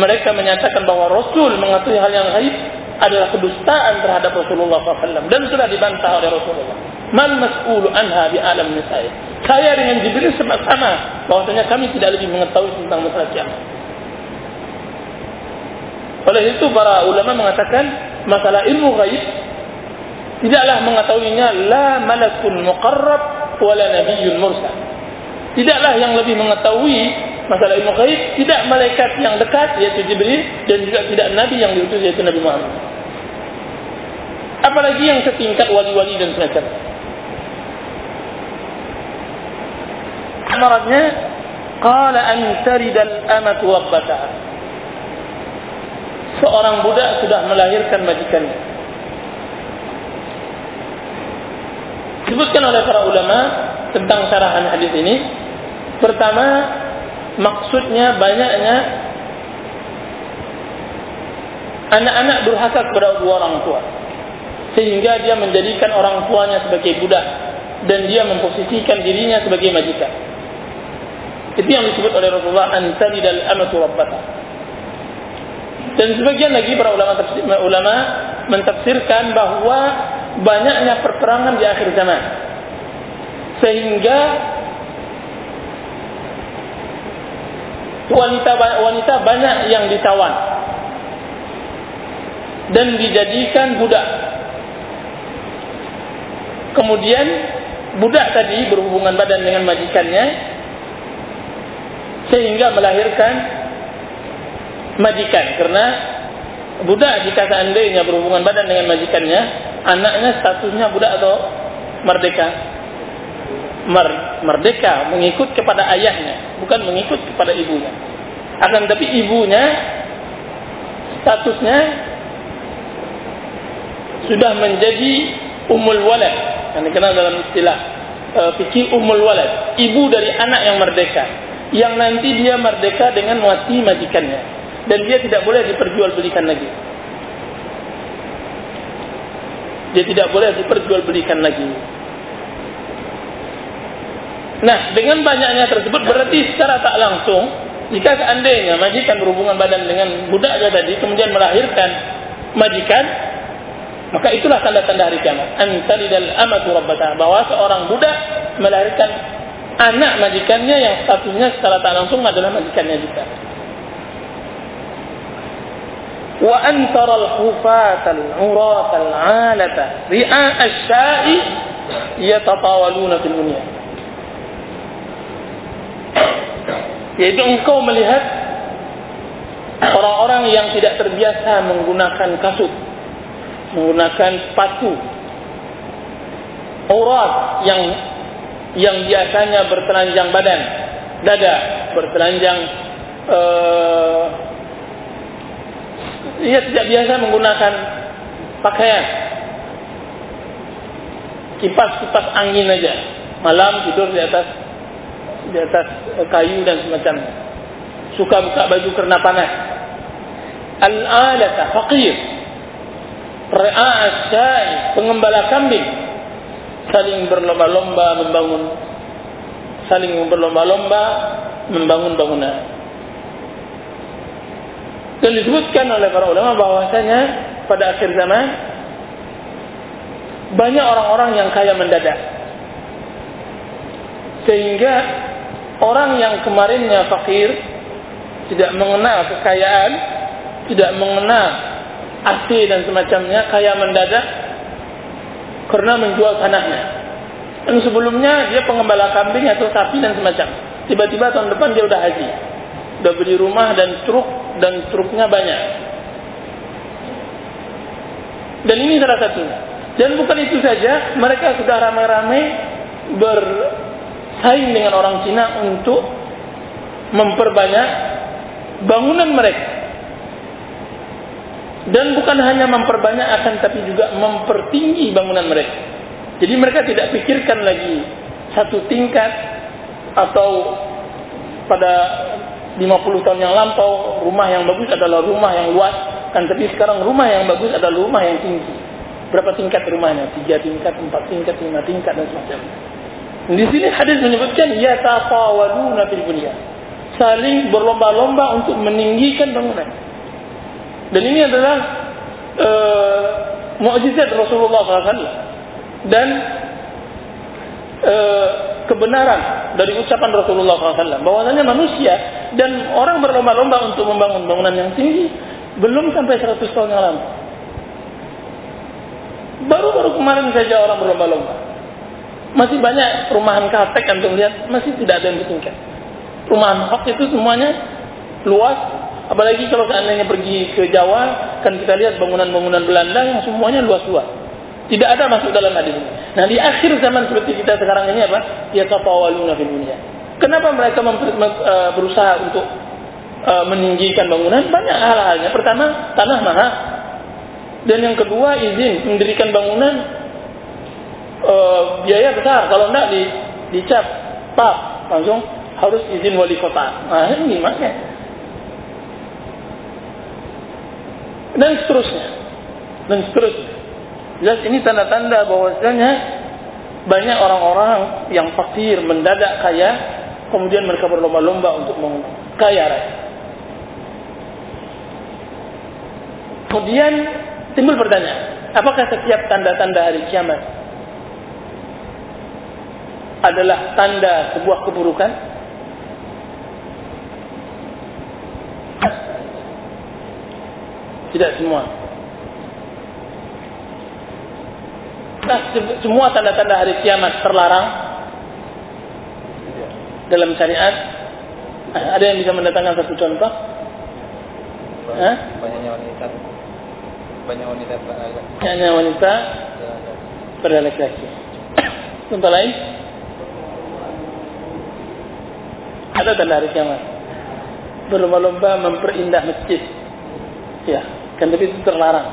mereka menyatakan bahwa Rasul mengetahui hal yang gaib adalah kedustaan terhadap Rasulullah SAW dan sudah dibantah oleh Rasulullah. Man mas'ulu anha bi alam nisai. Saya dengan Jibril sama bahwasanya kami tidak lebih mengetahui tentang masalah kiamat. Oleh itu para ulama mengatakan masalah ilmu gaib tidaklah mengetahuinya la malakun muqarrab wala nabiyyun mursal. Tidaklah yang lebih mengetahui masalah ilmu gaib tidak malaikat yang dekat yaitu Jibril dan juga tidak nabi yang diutus yaitu Nabi Muhammad. Apalagi yang setingkat wali-wali dan semacam. Amaratnya qala an taridal amatu rabbataha. Seorang budak sudah melahirkan majikannya. Disebutkan oleh para ulama tentang syarahan hadis ini. Pertama, maksudnya banyaknya anak-anak durhaka kepada dua orang tua sehingga dia menjadikan orang tuanya sebagai budak dan dia memposisikan dirinya sebagai majikan. Itu yang disebut oleh Rasulullah antani dal amatu rabbata. Dan sebagian lagi para ulama tafsir, ulama mentafsirkan bahwa banyaknya perperangan di akhir zaman. Sehingga wanita wanita banyak yang ditawan dan dijadikan budak. Kemudian budak tadi berhubungan badan dengan majikannya sehingga melahirkan majikan. Karena budak jika seandainya berhubungan badan dengan majikannya anaknya statusnya budak atau merdeka? Mer merdeka mengikut kepada ayahnya bukan mengikut kepada ibunya. Akan tapi ibunya statusnya sudah menjadi umul walad. Yang dikenal dalam istilah uh, fikih umul walad. Ibu dari anak yang merdeka. Yang nanti dia merdeka dengan mati majikannya. Dan dia tidak boleh diperjualbelikan lagi. Dia tidak boleh diperjualbelikan lagi. Nah dengan banyaknya tersebut berarti secara tak langsung jika seandainya majikan berhubungan badan dengan budaknya tadi kemudian melahirkan majikan maka itulah tanda-tanda hari kiamat antalidal amatu rabbata bahwa seorang budak melahirkan anak majikannya yang statusnya secara tak langsung adalah majikannya juga. Wa antara al-hufat al-urat al-alata ri'a asy-sya'i yatatawaluna fil dunya. Yaitu engkau melihat orang-orang yang tidak terbiasa menggunakan kasut, menggunakan sepatu, urat yang yang biasanya bertelanjang badan, dada bertelanjang uh, ia tidak biasa menggunakan pakaian. Kipas-kipas angin aja. Malam tidur di atas di atas kayu dan semacamnya. Suka buka baju karena panas. Al-alata faqir ra'a pengembala kambing saling berlomba-lomba membangun saling berlomba-lomba membangun bangunan. Dan disebutkan oleh para ulama bahwasanya pada akhir zaman banyak orang-orang yang kaya mendadak. Sehingga orang yang kemarinnya fakir tidak mengenal kekayaan, tidak mengenal AC dan semacamnya, kaya mendadak karena menjual tanahnya. Dan sebelumnya dia pengembala kambing atau sapi dan semacam. Tiba-tiba tahun depan dia udah haji. Udah beli rumah dan truk dan truknya banyak. Dan ini salah satunya. Dan bukan itu saja, mereka sudah ramai-ramai bersaing dengan orang Cina untuk memperbanyak bangunan mereka dan bukan hanya memperbanyak akan tapi juga mempertinggi bangunan mereka. Jadi mereka tidak pikirkan lagi satu tingkat atau pada 50 tahun yang lampau rumah yang bagus adalah rumah yang luas kan tapi sekarang rumah yang bagus adalah rumah yang tinggi. Berapa tingkat rumahnya? Tiga tingkat, empat tingkat, lima tingkat dan semacamnya. Di sini hadis menyebutkan ya tafawaluna fil bunya. Saling berlomba-lomba untuk meninggikan bangunan. Dan ini adalah uh, mukjizat Rasulullah SAW dan uh, kebenaran dari ucapan Rasulullah SAW bahwasanya manusia dan orang berlomba-lomba untuk membangun bangunan yang tinggi belum sampai 100 tahun yang lalu. Baru-baru kemarin saja orang berlomba-lomba. Masih banyak perumahan kapek untuk lihat masih tidak ada yang bertingkat. Perumahan hok itu semuanya luas Apalagi kalau seandainya pergi ke Jawa, kan kita lihat bangunan-bangunan Belanda yang semuanya luas-luas. Tidak ada masuk dalam hadis ini. Nah di akhir zaman seperti kita sekarang ini apa? Ya kapawaluna fil dunia. Kenapa mereka uh, berusaha untuk uh, meninggikan bangunan? Banyak hal-halnya. Pertama, tanah mahal. Dan yang kedua, izin mendirikan bangunan uh, biaya besar. Kalau tidak di, dicap, pak, langsung harus izin wali kota. Nah, ini gimana? Dan seterusnya dan seterusnya jelas ini tanda-tanda bahwasanya banyak orang-orang yang fakir mendadak kaya, kemudian mereka berlomba-lomba untuk kaya. Kemudian timbul pertanyaan, apakah setiap tanda-tanda hari kiamat adalah tanda sebuah keburukan? Tidak semua. Nah, semua tanda-tanda hari kiamat terlarang dalam syariat. Ada yang bisa mendatangkan satu contoh? Banyaknya wanita. Banyak wanita Banyaknya wanita pada laki-laki. Contoh lain? Ada tanda hari kiamat. Berlomba-lomba memperindah masjid. Ya, kan tapi itu terlarang.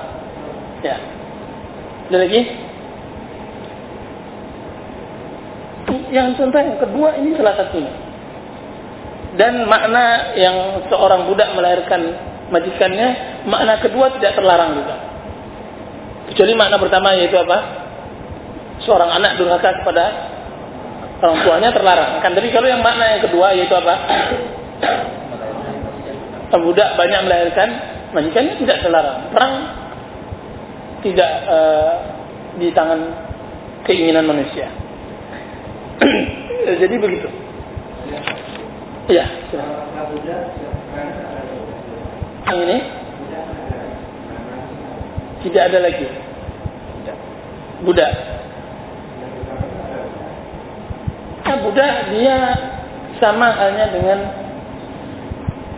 Ya. Ada lagi? Yang contoh yang kedua ini salah satunya. Dan makna yang seorang budak melahirkan majikannya, makna kedua tidak terlarang juga. Kecuali makna pertama yaitu apa? Seorang anak durhaka kepada orang tuanya terlarang. Kan tapi kalau yang makna yang kedua yaitu apa? Budak banyak melahirkan majikannya tidak terlarang. Perang tidak uh, di tangan keinginan manusia. Jadi begitu. Ya. Yang ini tidak ada lagi. Buddha. Nah, Buddha dia sama halnya dengan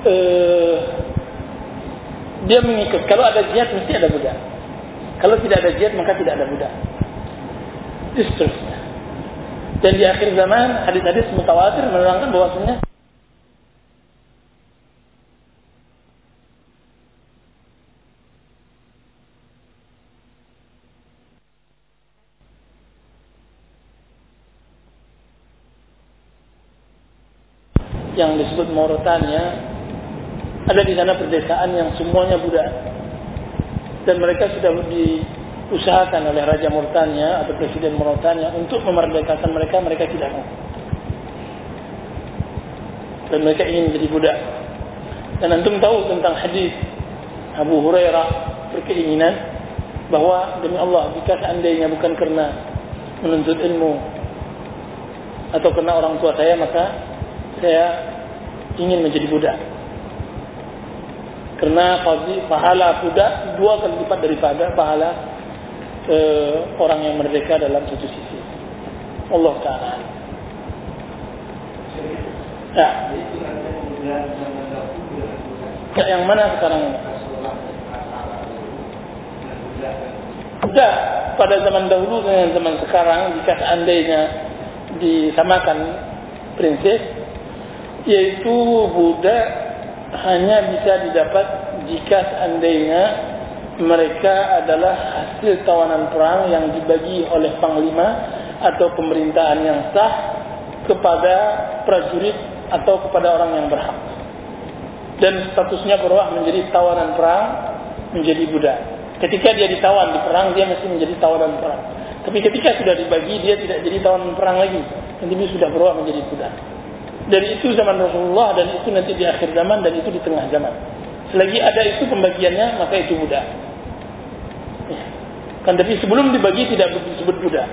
uh, dia mengikut. Kalau ada jihad mesti ada budak. Kalau tidak ada jihad maka tidak ada budak. Seterusnya. Dan di akhir zaman hadis-hadis mutawatir menerangkan bahwasanya yang disebut Mauritania ada di sana perdesaan yang semuanya budak. Dan mereka sudah diusahakan oleh Raja Mauritania atau Presiden Mauritania untuk memerdekakan mereka, mereka tidak mau. Dan mereka ingin menjadi budak. Dan antum tahu tentang hadis Abu Hurairah berkeinginan bahwa demi Allah jika seandainya bukan karena menuntut ilmu atau karena orang tua saya maka saya ingin menjadi budak. Karena pahala budak dua kali lipat daripada pahala e, orang yang merdeka dalam satu sisi. Allah Taala. Ya. ya. Yang mana sekarang ini? Budak pada zaman dahulu dengan zaman sekarang jika seandainya disamakan prinsip yaitu budak hanya bisa didapat jika seandainya mereka adalah hasil tawanan perang yang dibagi oleh panglima atau pemerintahan yang sah kepada prajurit atau kepada orang yang berhak. Dan statusnya berubah menjadi tawanan perang, menjadi budak. Ketika dia ditawan di perang, dia mesti menjadi tawanan perang. Tapi ketika sudah dibagi, dia tidak jadi tawanan perang lagi. Nanti dia sudah berubah menjadi budak. Dan itu zaman Rasulullah dan itu nanti di akhir zaman dan itu di tengah zaman. Selagi ada itu pembagiannya maka itu mudah. Ya. Kan tapi sebelum dibagi tidak disebut mudah.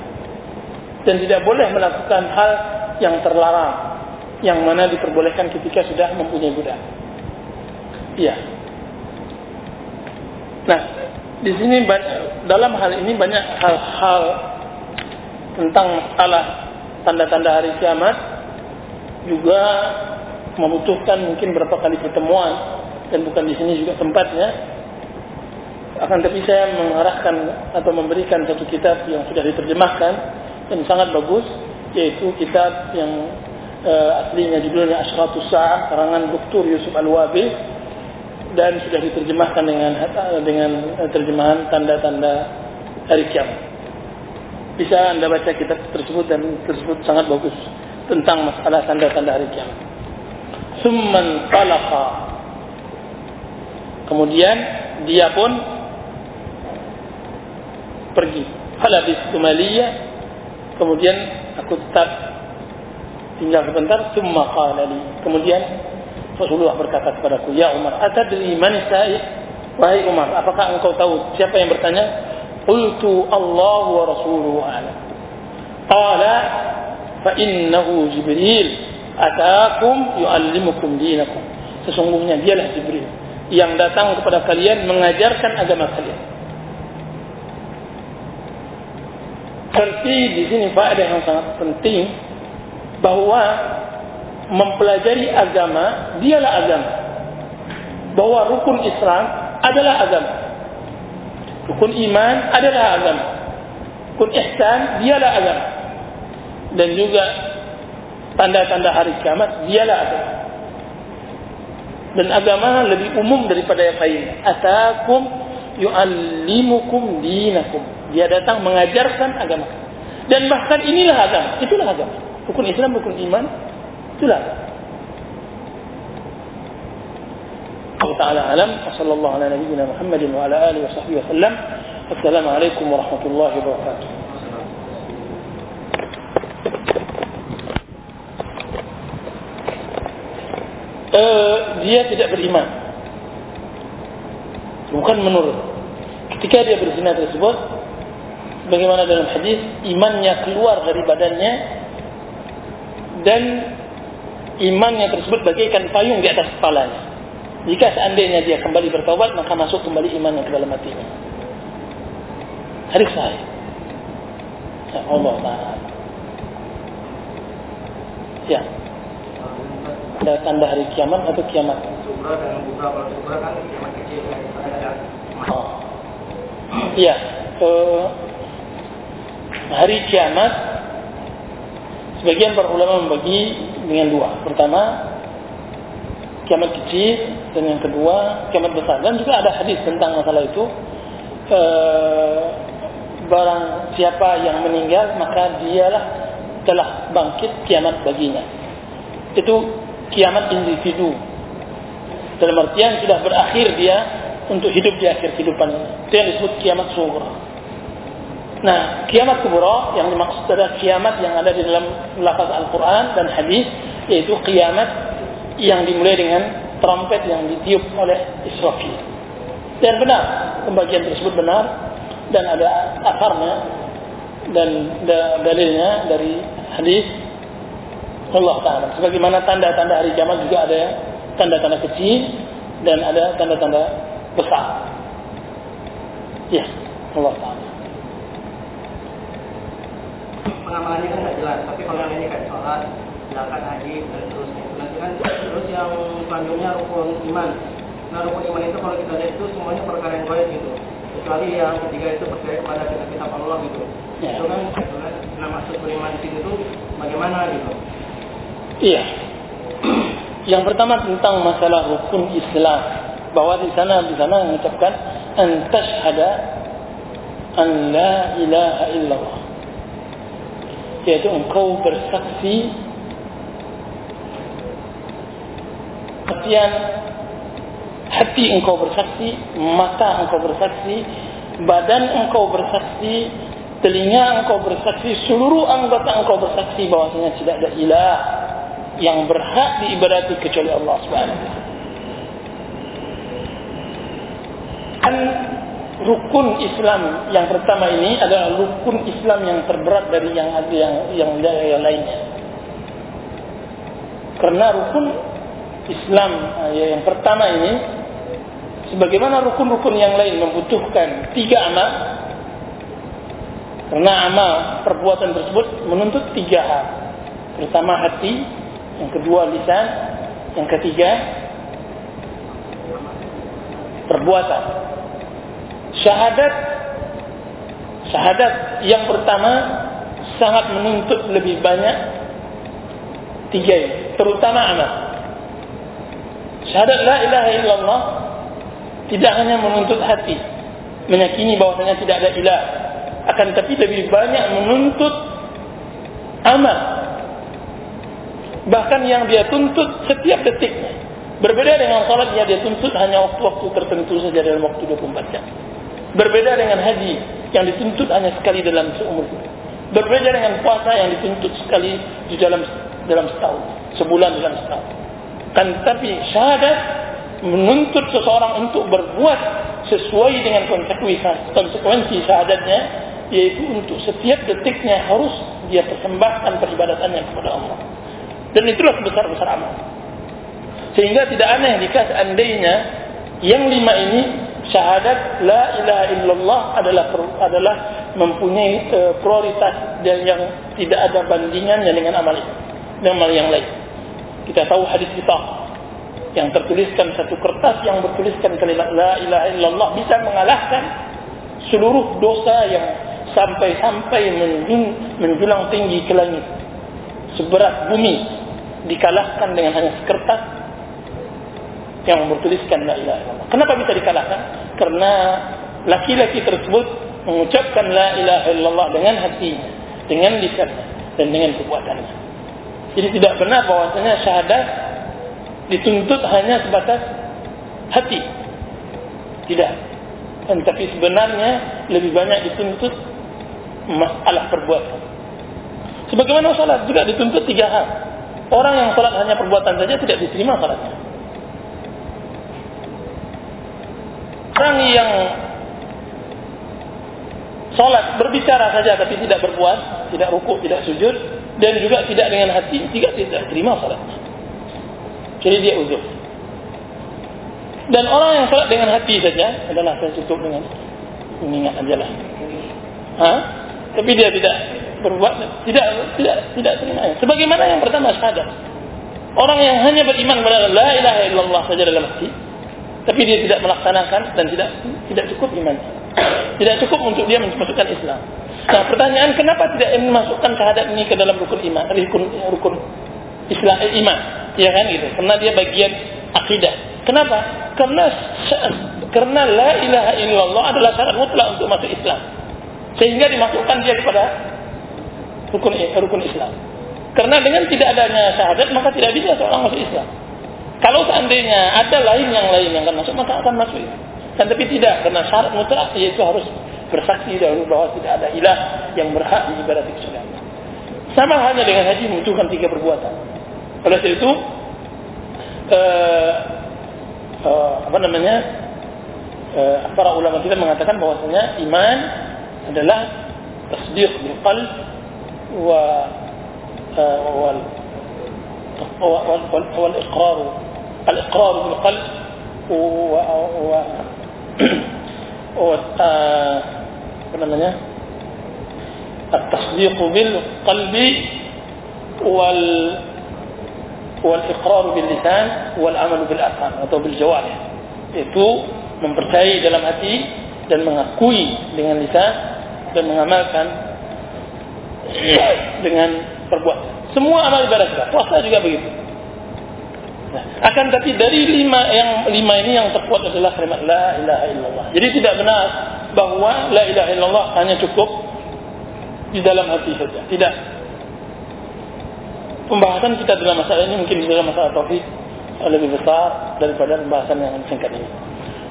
Dan tidak boleh melakukan hal yang terlarang yang mana diperbolehkan ketika sudah mempunyai budak. Iya. Nah, di sini dalam hal ini banyak hal-hal tentang masalah tanda-tanda hari kiamat juga membutuhkan mungkin berapa kali pertemuan dan bukan di sini juga tempatnya. Akan tapi saya mengarahkan atau memberikan satu kitab yang sudah diterjemahkan dan sangat bagus yaitu kitab yang uh, aslinya judulnya Ashratus Sa'ah karangan Dr. Yusuf Al-Wabi dan sudah diterjemahkan dengan dengan terjemahan tanda-tanda hari kiamat. Bisa Anda baca kitab tersebut dan tersebut sangat bagus tentang masalah tanda-tanda hari kiamat. Summan talaqa. Kemudian dia pun pergi. Halabis tumaliyah Kemudian aku tetap tinggal sebentar, summa qala li. Kemudian Rasulullah berkata kepadaku, "Ya Umar, atadri sa'i?" Wahai Umar, apakah engkau tahu siapa yang bertanya? Qultu Allah wa rasuluhu a'lam. Qala innahu Jibril atakum yu'allimukum dinakum. Sesungguhnya dialah Jibril yang datang kepada kalian mengajarkan agama kalian. Berarti di sini faedah yang sangat penting bahwa mempelajari agama dialah agama. Bahwa rukun Islam adalah agama. Rukun iman adalah agama. Rukun ihsan dialah agama. Dan juga tanda-tanda hari kiamat dialah agama. Dan agama lebih umum daripada yang lain. Atakum yu'allimukum dinakum. Dia datang mengajarkan agama. Dan bahkan inilah agama. Itulah agama. Rukun Islam, rukun iman. Itulah agama. Allah Ta'ala alam. Wassalamualaikum ala nabiyina Muhammadin wa ala alihi wa sahbihi wa sallam. Assalamualaikum warahmatullahi wabarakatuh. Uh, dia tidak beriman. Bukan menurut. Ketika dia berzina tersebut, bagaimana dalam hadis, imannya keluar dari badannya dan imannya tersebut bagaikan payung di atas kepalanya. Jika seandainya dia kembali bertobat, maka masuk kembali imannya ke dalam hatinya. Hadis sahih. Allah Taala. Ya tanda hari kiamat atau kiamat? Subra dan buka kalau subra kan kiamat kecil Oh. Iya, ke hari kiamat sebagian para ulama membagi dengan dua. Pertama, kiamat kecil dan yang kedua kiamat besar dan juga ada hadis tentang masalah itu. E, barang siapa yang meninggal maka dialah telah bangkit kiamat baginya. Itu kiamat individu. Dalam artian sudah berakhir dia untuk hidup di akhir kehidupan ini. Itu yang disebut kiamat sughra. Nah, kiamat kubra yang dimaksud adalah kiamat yang ada di dalam lafaz Al-Quran dan hadis, yaitu kiamat yang dimulai dengan trompet yang ditiup oleh Israfil. Dan benar, pembagian tersebut benar dan ada akarnya dan dalilnya dari hadis Allah Ta'ala. Sebagaimana tanda-tanda hari kiamat juga ada tanda-tanda kecil dan ada tanda-tanda besar. Ya, Allah Ta'ala. Pengamalannya kan tidak jelas, tapi ini kayak sholat, zakat, haji, dan seterusnya. Nanti kan terus yang selanjutnya rukun iman. Nah rukun iman itu kalau kita lihat itu semuanya perkara yang baik gitu. Kecuali yang ketiga itu percaya kepada kitab Allah gitu. Ya. Itu kan, itu kan nah maksud beriman di sini itu bagaimana gitu. Iya. Yang pertama tentang masalah rukun Islam, bahwa di sana di sana mengucapkan antashhada an la ilaha illallah. Yaitu engkau bersaksi Artian hati engkau bersaksi, mata engkau bersaksi, badan engkau bersaksi, telinga engkau bersaksi, seluruh anggota engkau bersaksi bahwasanya tidak ada ilah yang berhak diibadati kecuali Allah Subhanahu wa Dan rukun Islam yang pertama ini adalah rukun Islam yang terberat dari yang yang yang, yang lainnya. Karena rukun Islam eh, yang pertama ini sebagaimana rukun-rukun yang lain membutuhkan tiga amal karena amal perbuatan tersebut menuntut tiga hal. Pertama hati, yang kedua lisan, yang ketiga perbuatan. Syahadat syahadat yang pertama sangat menuntut lebih banyak tiga ini, terutama amal. Syahadat la ilaha illallah tidak hanya menuntut hati, meyakini bahwasanya tidak ada ilah, akan tetapi lebih banyak menuntut amal bahkan yang dia tuntut setiap detiknya. Berbeda dengan salatnya dia tuntut hanya waktu-waktu tertentu saja dalam waktu 24 jam. Berbeda dengan haji yang dituntut hanya sekali dalam seumur hidup. Berbeda dengan puasa yang dituntut sekali di dalam dalam setahun, sebulan dalam setahun. Kan tapi syahadat menuntut seseorang untuk berbuat sesuai dengan konsekuensi konsekuensi syahadatnya yaitu untuk setiap detiknya harus dia persembahkan peribadatannya kepada Allah. Dan itulah sebesar-besar amal. Sehingga tidak aneh jika seandainya yang lima ini syahadat la ilaha illallah adalah adalah mempunyai e, prioritas dan yang tidak ada bandingannya dengan amal dengan amal yang lain. Kita tahu hadis kita yang tertuliskan satu kertas yang bertuliskan kalimat la ilaha illallah bisa mengalahkan seluruh dosa yang sampai-sampai menjulang tinggi ke langit seberat bumi dikalahkan dengan hanya sekertas yang bertuliskan la ilaha illallah. Kenapa bisa dikalahkan? Karena laki-laki tersebut mengucapkan la ilaha illallah dengan hatinya, dengan lisan dan dengan perbuatannya. Jadi tidak benar bahwasanya syahadat dituntut hanya sebatas hati. Tidak. Tetapi sebenarnya lebih banyak dituntut masalah perbuatan. Sebagaimana salat juga dituntut tiga hal. Orang yang salat hanya perbuatan saja tidak diterima salatnya. Orang yang salat berbicara saja tapi tidak berbuat, tidak rukuk, tidak sujud dan juga tidak dengan hati, tidak tidak terima salatnya. Jadi dia uzur. Dan orang yang salat dengan hati saja adalah saya tutup dengan mengingat ajalah. Ha? Tapi dia tidak berbuat tidak tidak tidak terima. Sebagaimana yang pertama syahadat. Orang yang hanya beriman kepada la ilaha illallah saja dalam hati, tapi dia tidak melaksanakan dan tidak tidak cukup iman. Tidak cukup untuk dia masukkan Islam. Nah, pertanyaan kenapa tidak memasukkan syahadat ini ke dalam rukun iman, rukun rukun Islam eh, iman, ya kan gitu. Karena dia bagian akidah. Kenapa? Karena karena la ilaha illallah adalah syarat mutlak untuk masuk Islam. Sehingga dimasukkan dia kepada rukun rukun Islam. Karena dengan tidak adanya syahadat maka tidak bisa seorang masuk Islam. Kalau seandainya ada lain yang lain yang akan masuk maka akan masuk. Dan tapi tidak karena syarat mutlak yaitu harus bersaksi dahulu bahwa tidak ada ilah yang berhak diibadati kecuali Sama halnya dengan haji membutuhkan tiga perbuatan. Oleh sebab itu uh, uh, apa namanya uh, para ulama kita mengatakan bahwasanya iman adalah tasdiq bil qalb wa wal والإقرار الإقرار بالقلب و و apa namanya التصديق بالقلب والإقرار باللسان والعمل lisan wal-amal bil atau bil itu mempercayai dalam hati dan mengakui dengan lisan dan mengamalkan dengan perbuatan. Semua amal ibadah kita puasa juga begitu. Nah, akan tapi dari lima yang lima ini yang terkuat adalah kalimat la ilaha illallah. Jadi tidak benar bahwa la ilaha illallah hanya cukup di dalam hati saja. Tidak. Pembahasan kita dalam masalah ini mungkin dalam masalah tauhid lebih besar daripada pembahasan yang singkat ini.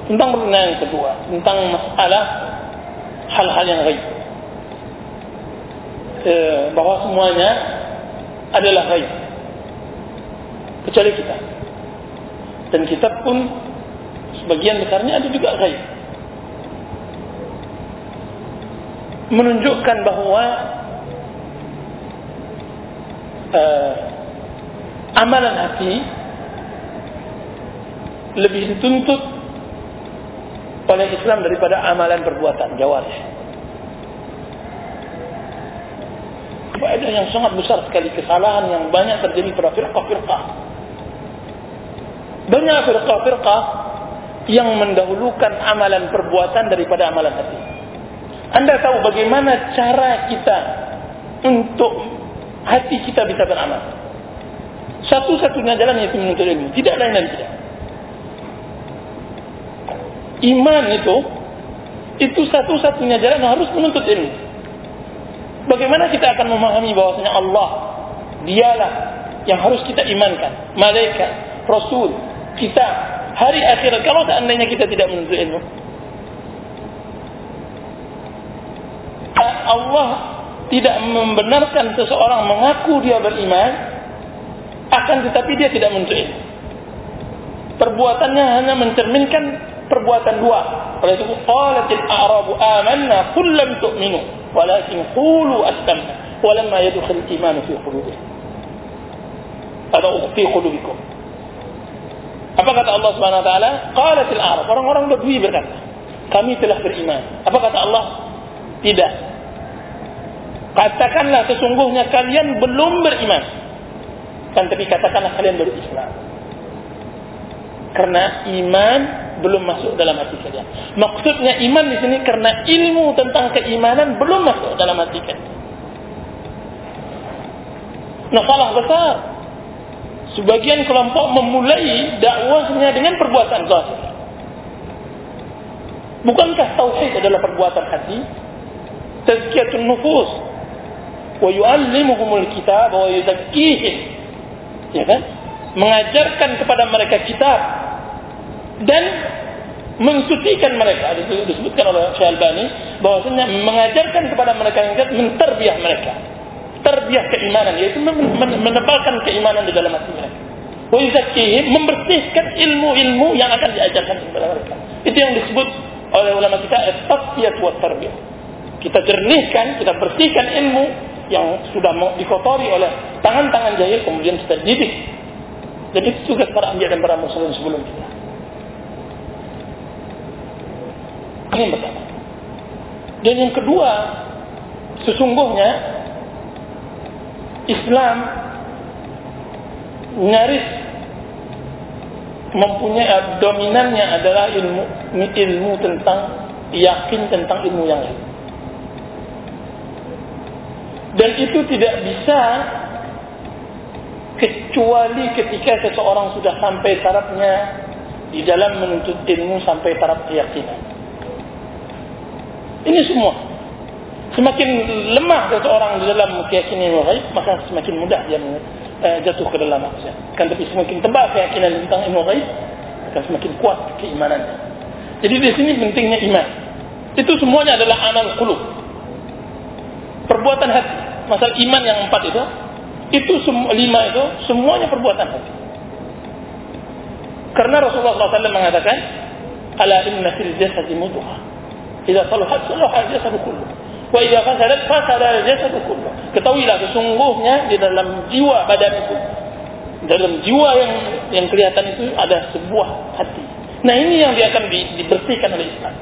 Tentang pertanyaan yang kedua, tentang masalah hal-hal yang gaib. E, bahwa semuanya adalah gaib. Kecuali kita. Dan kita pun sebagian besarnya ada juga gaib. Menunjukkan bahwa e, amalan hati lebih dituntut oleh Islam daripada amalan perbuatan jawarih. Faedah yang sangat besar sekali kesalahan yang banyak terjadi pada firqah-firqah. Banyak firqah-firqah yang mendahulukan amalan perbuatan daripada amalan hati. Anda tahu bagaimana cara kita untuk hati kita bisa beramal. Satu-satunya jalan yaitu menuntut ilmu. Tidak lain dan tidak iman itu itu satu-satunya jalan harus menuntut ilmu. Bagaimana kita akan memahami bahwasanya Allah dialah yang harus kita imankan, malaikat, rasul, kita, hari akhirat kalau seandainya kita tidak menuntut ilmu. Allah tidak membenarkan seseorang mengaku dia beriman, akan tetapi dia tidak ilmu. Perbuatannya hanya mencerminkan perbuatan dua. Oleh itu qalatil a'rabu amanna qul lam tu'minu walakin qulu aslamna walamma yadkhul iman fi qulubikum. Atau fi qulubikum. Apa kata Allah Subhanahu wa taala? Qalatil a'rab. Orang-orang Badui berkata, kami telah beriman. Apa kata Allah? Tidak. Katakanlah sesungguhnya kalian belum beriman. Kan tapi katakanlah kalian baru Islam. Karena iman belum masuk dalam hati kalian. Maksudnya iman di sini karena ilmu tentang keimanan belum masuk dalam hati kalian. Nah salah besar. Sebagian kelompok memulai dakwahnya dengan perbuatan zahir. Bukankah tauhid adalah perbuatan hati? Tazkiyatun nufus. Wa yu'allimuhumul kitab wa yuzakkihim. Ya kan? Mengajarkan kepada mereka kitab dan mensucikan mereka. Disebutkan oleh Syekh Albani bahwasanya mengajarkan kepada mereka yang menterbiah mereka terbiah keimanan yaitu menebalkan keimanan di dalam hati mereka. Wa membersihkan ilmu-ilmu yang akan diajarkan kepada mereka. Itu yang disebut oleh ulama kita at-tasfiyah wa tarbiyah. Kita jernihkan, kita bersihkan ilmu yang sudah dikotori oleh tangan-tangan jahil kemudian kita didik. Jadi itu tugas para anbiya dan para muslim sebelum kita. Ini yang pertama. Dan yang kedua, sesungguhnya Islam nyaris mempunyai dominannya adalah ilmu ilmu tentang yakin tentang ilmu yang lain. Dan itu tidak bisa kecuali ketika seseorang sudah sampai tarafnya di dalam menuntut ilmu sampai taraf keyakinan. Ini semua Semakin lemah seseorang di dalam keyakinan yang maka semakin mudah dia uh, jatuh ke dalam maksiat. Kan tapi semakin tebal keyakinan tentang ilmu gaib, akan semakin kuat keimanannya. Jadi di sini pentingnya iman. Itu semuanya adalah amal qulub. Perbuatan hati. Masalah iman yang empat itu, itu lima itu semuanya perbuatan hati. Karena Rasulullah SAW mengatakan, "Ala inna fil jasadi mudghah. Idza salahat salaha al-jasadu kulluh." Wa idza fasadat fasada al-jasad kullu. Ketahuilah sesungguhnya di dalam jiwa badan itu dalam jiwa yang yang kelihatan itu ada sebuah hati. Nah ini yang dia akan di, dibersihkan oleh Islam.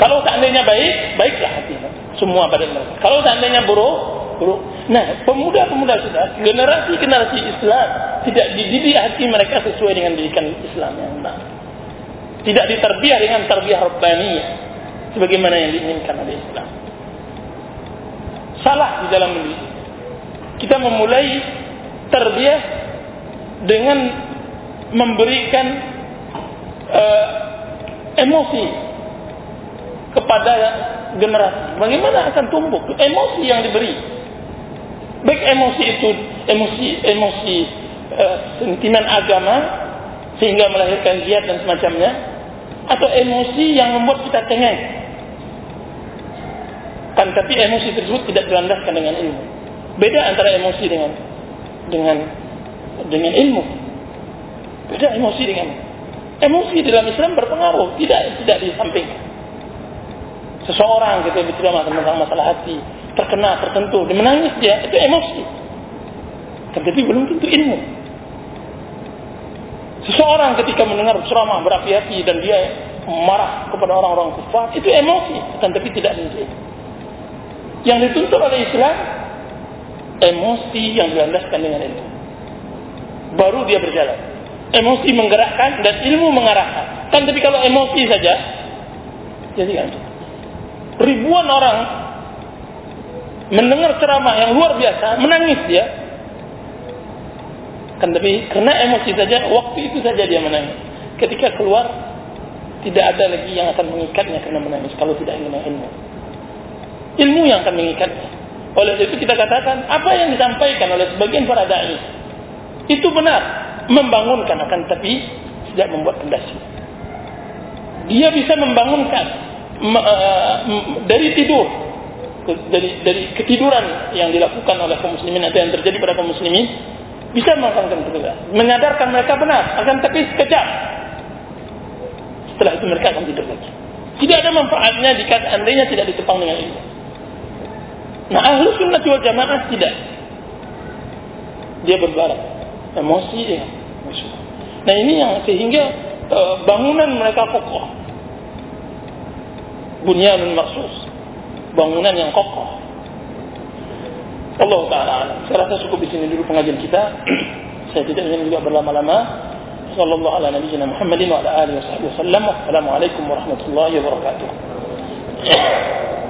Kalau seandainya baik, baiklah hati semua badan mereka. Kalau seandainya buruk, buruk. Nah, pemuda-pemuda sudah generasi-generasi Islam tidak dididik hati mereka sesuai dengan didikan Islam yang benar. Tidak diterbiah dengan terbiah rabbaniyah sebagaimana yang diinginkan oleh Islam. Salah di dalam mendidik. Kita memulai terbiah dengan memberikan uh, emosi kepada generasi. Bagaimana akan tumbuh emosi yang diberi? Baik emosi itu emosi emosi uh, sentimen agama sehingga melahirkan jihad dan semacamnya atau emosi yang membuat kita cengeng Kan tapi emosi tersebut tidak dilandaskan dengan ilmu. Beda antara emosi dengan dengan dengan ilmu. Beda emosi dengan emosi dalam Islam berpengaruh, tidak tidak disampingkan. Seseorang kita bicara tentang masalah hati, terkena, tertentu, dia menangis dia, itu emosi. Tapi belum tentu ilmu. Seseorang ketika mendengar ceramah berapi-api dan dia marah kepada orang-orang kufar, itu emosi, tapi tidak menjadi. Yang dituntut oleh Islam emosi yang dilandaskan dengan ilmu. Baru dia berjalan. Emosi menggerakkan dan ilmu mengarahkan. Kan tapi kalau emosi saja jadi kan ribuan orang mendengar ceramah yang luar biasa, menangis dia. Kan tapi karena emosi saja, waktu itu saja dia menangis. Ketika keluar tidak ada lagi yang akan mengikatnya karena menangis kalau tidak ingin ilmu. Ilmu yang akan mengikatnya. Oleh itu kita katakan apa yang disampaikan oleh sebagian para dai itu benar, membangunkan akan tapi tidak membuat pondasi. Dia bisa membangunkan dari tidur. Dari dari ketiduran yang dilakukan oleh kaum muslimin atau yang terjadi pada kaum muslimin bisa melakukan pekerjaan menyadarkan mereka benar akan tapi sekejap setelah itu mereka akan tidur lagi. Tidak ada manfaatnya jika andainya tidak ditepang dengan ilmu. Nah ahlu sunnah wal jamaah tidak. Dia berbarak emosi dia. Nah ini yang sehingga uh, bangunan mereka kokoh bunyanun maksus bangunan yang kokoh. Allah Taala. Saya rasa cukup di sini dulu pengajian kita. Saya tidak ingin juga berlama-lama. Ala alihi wasallam. Wassalamualaikum warahmatullahi wabarakatuh.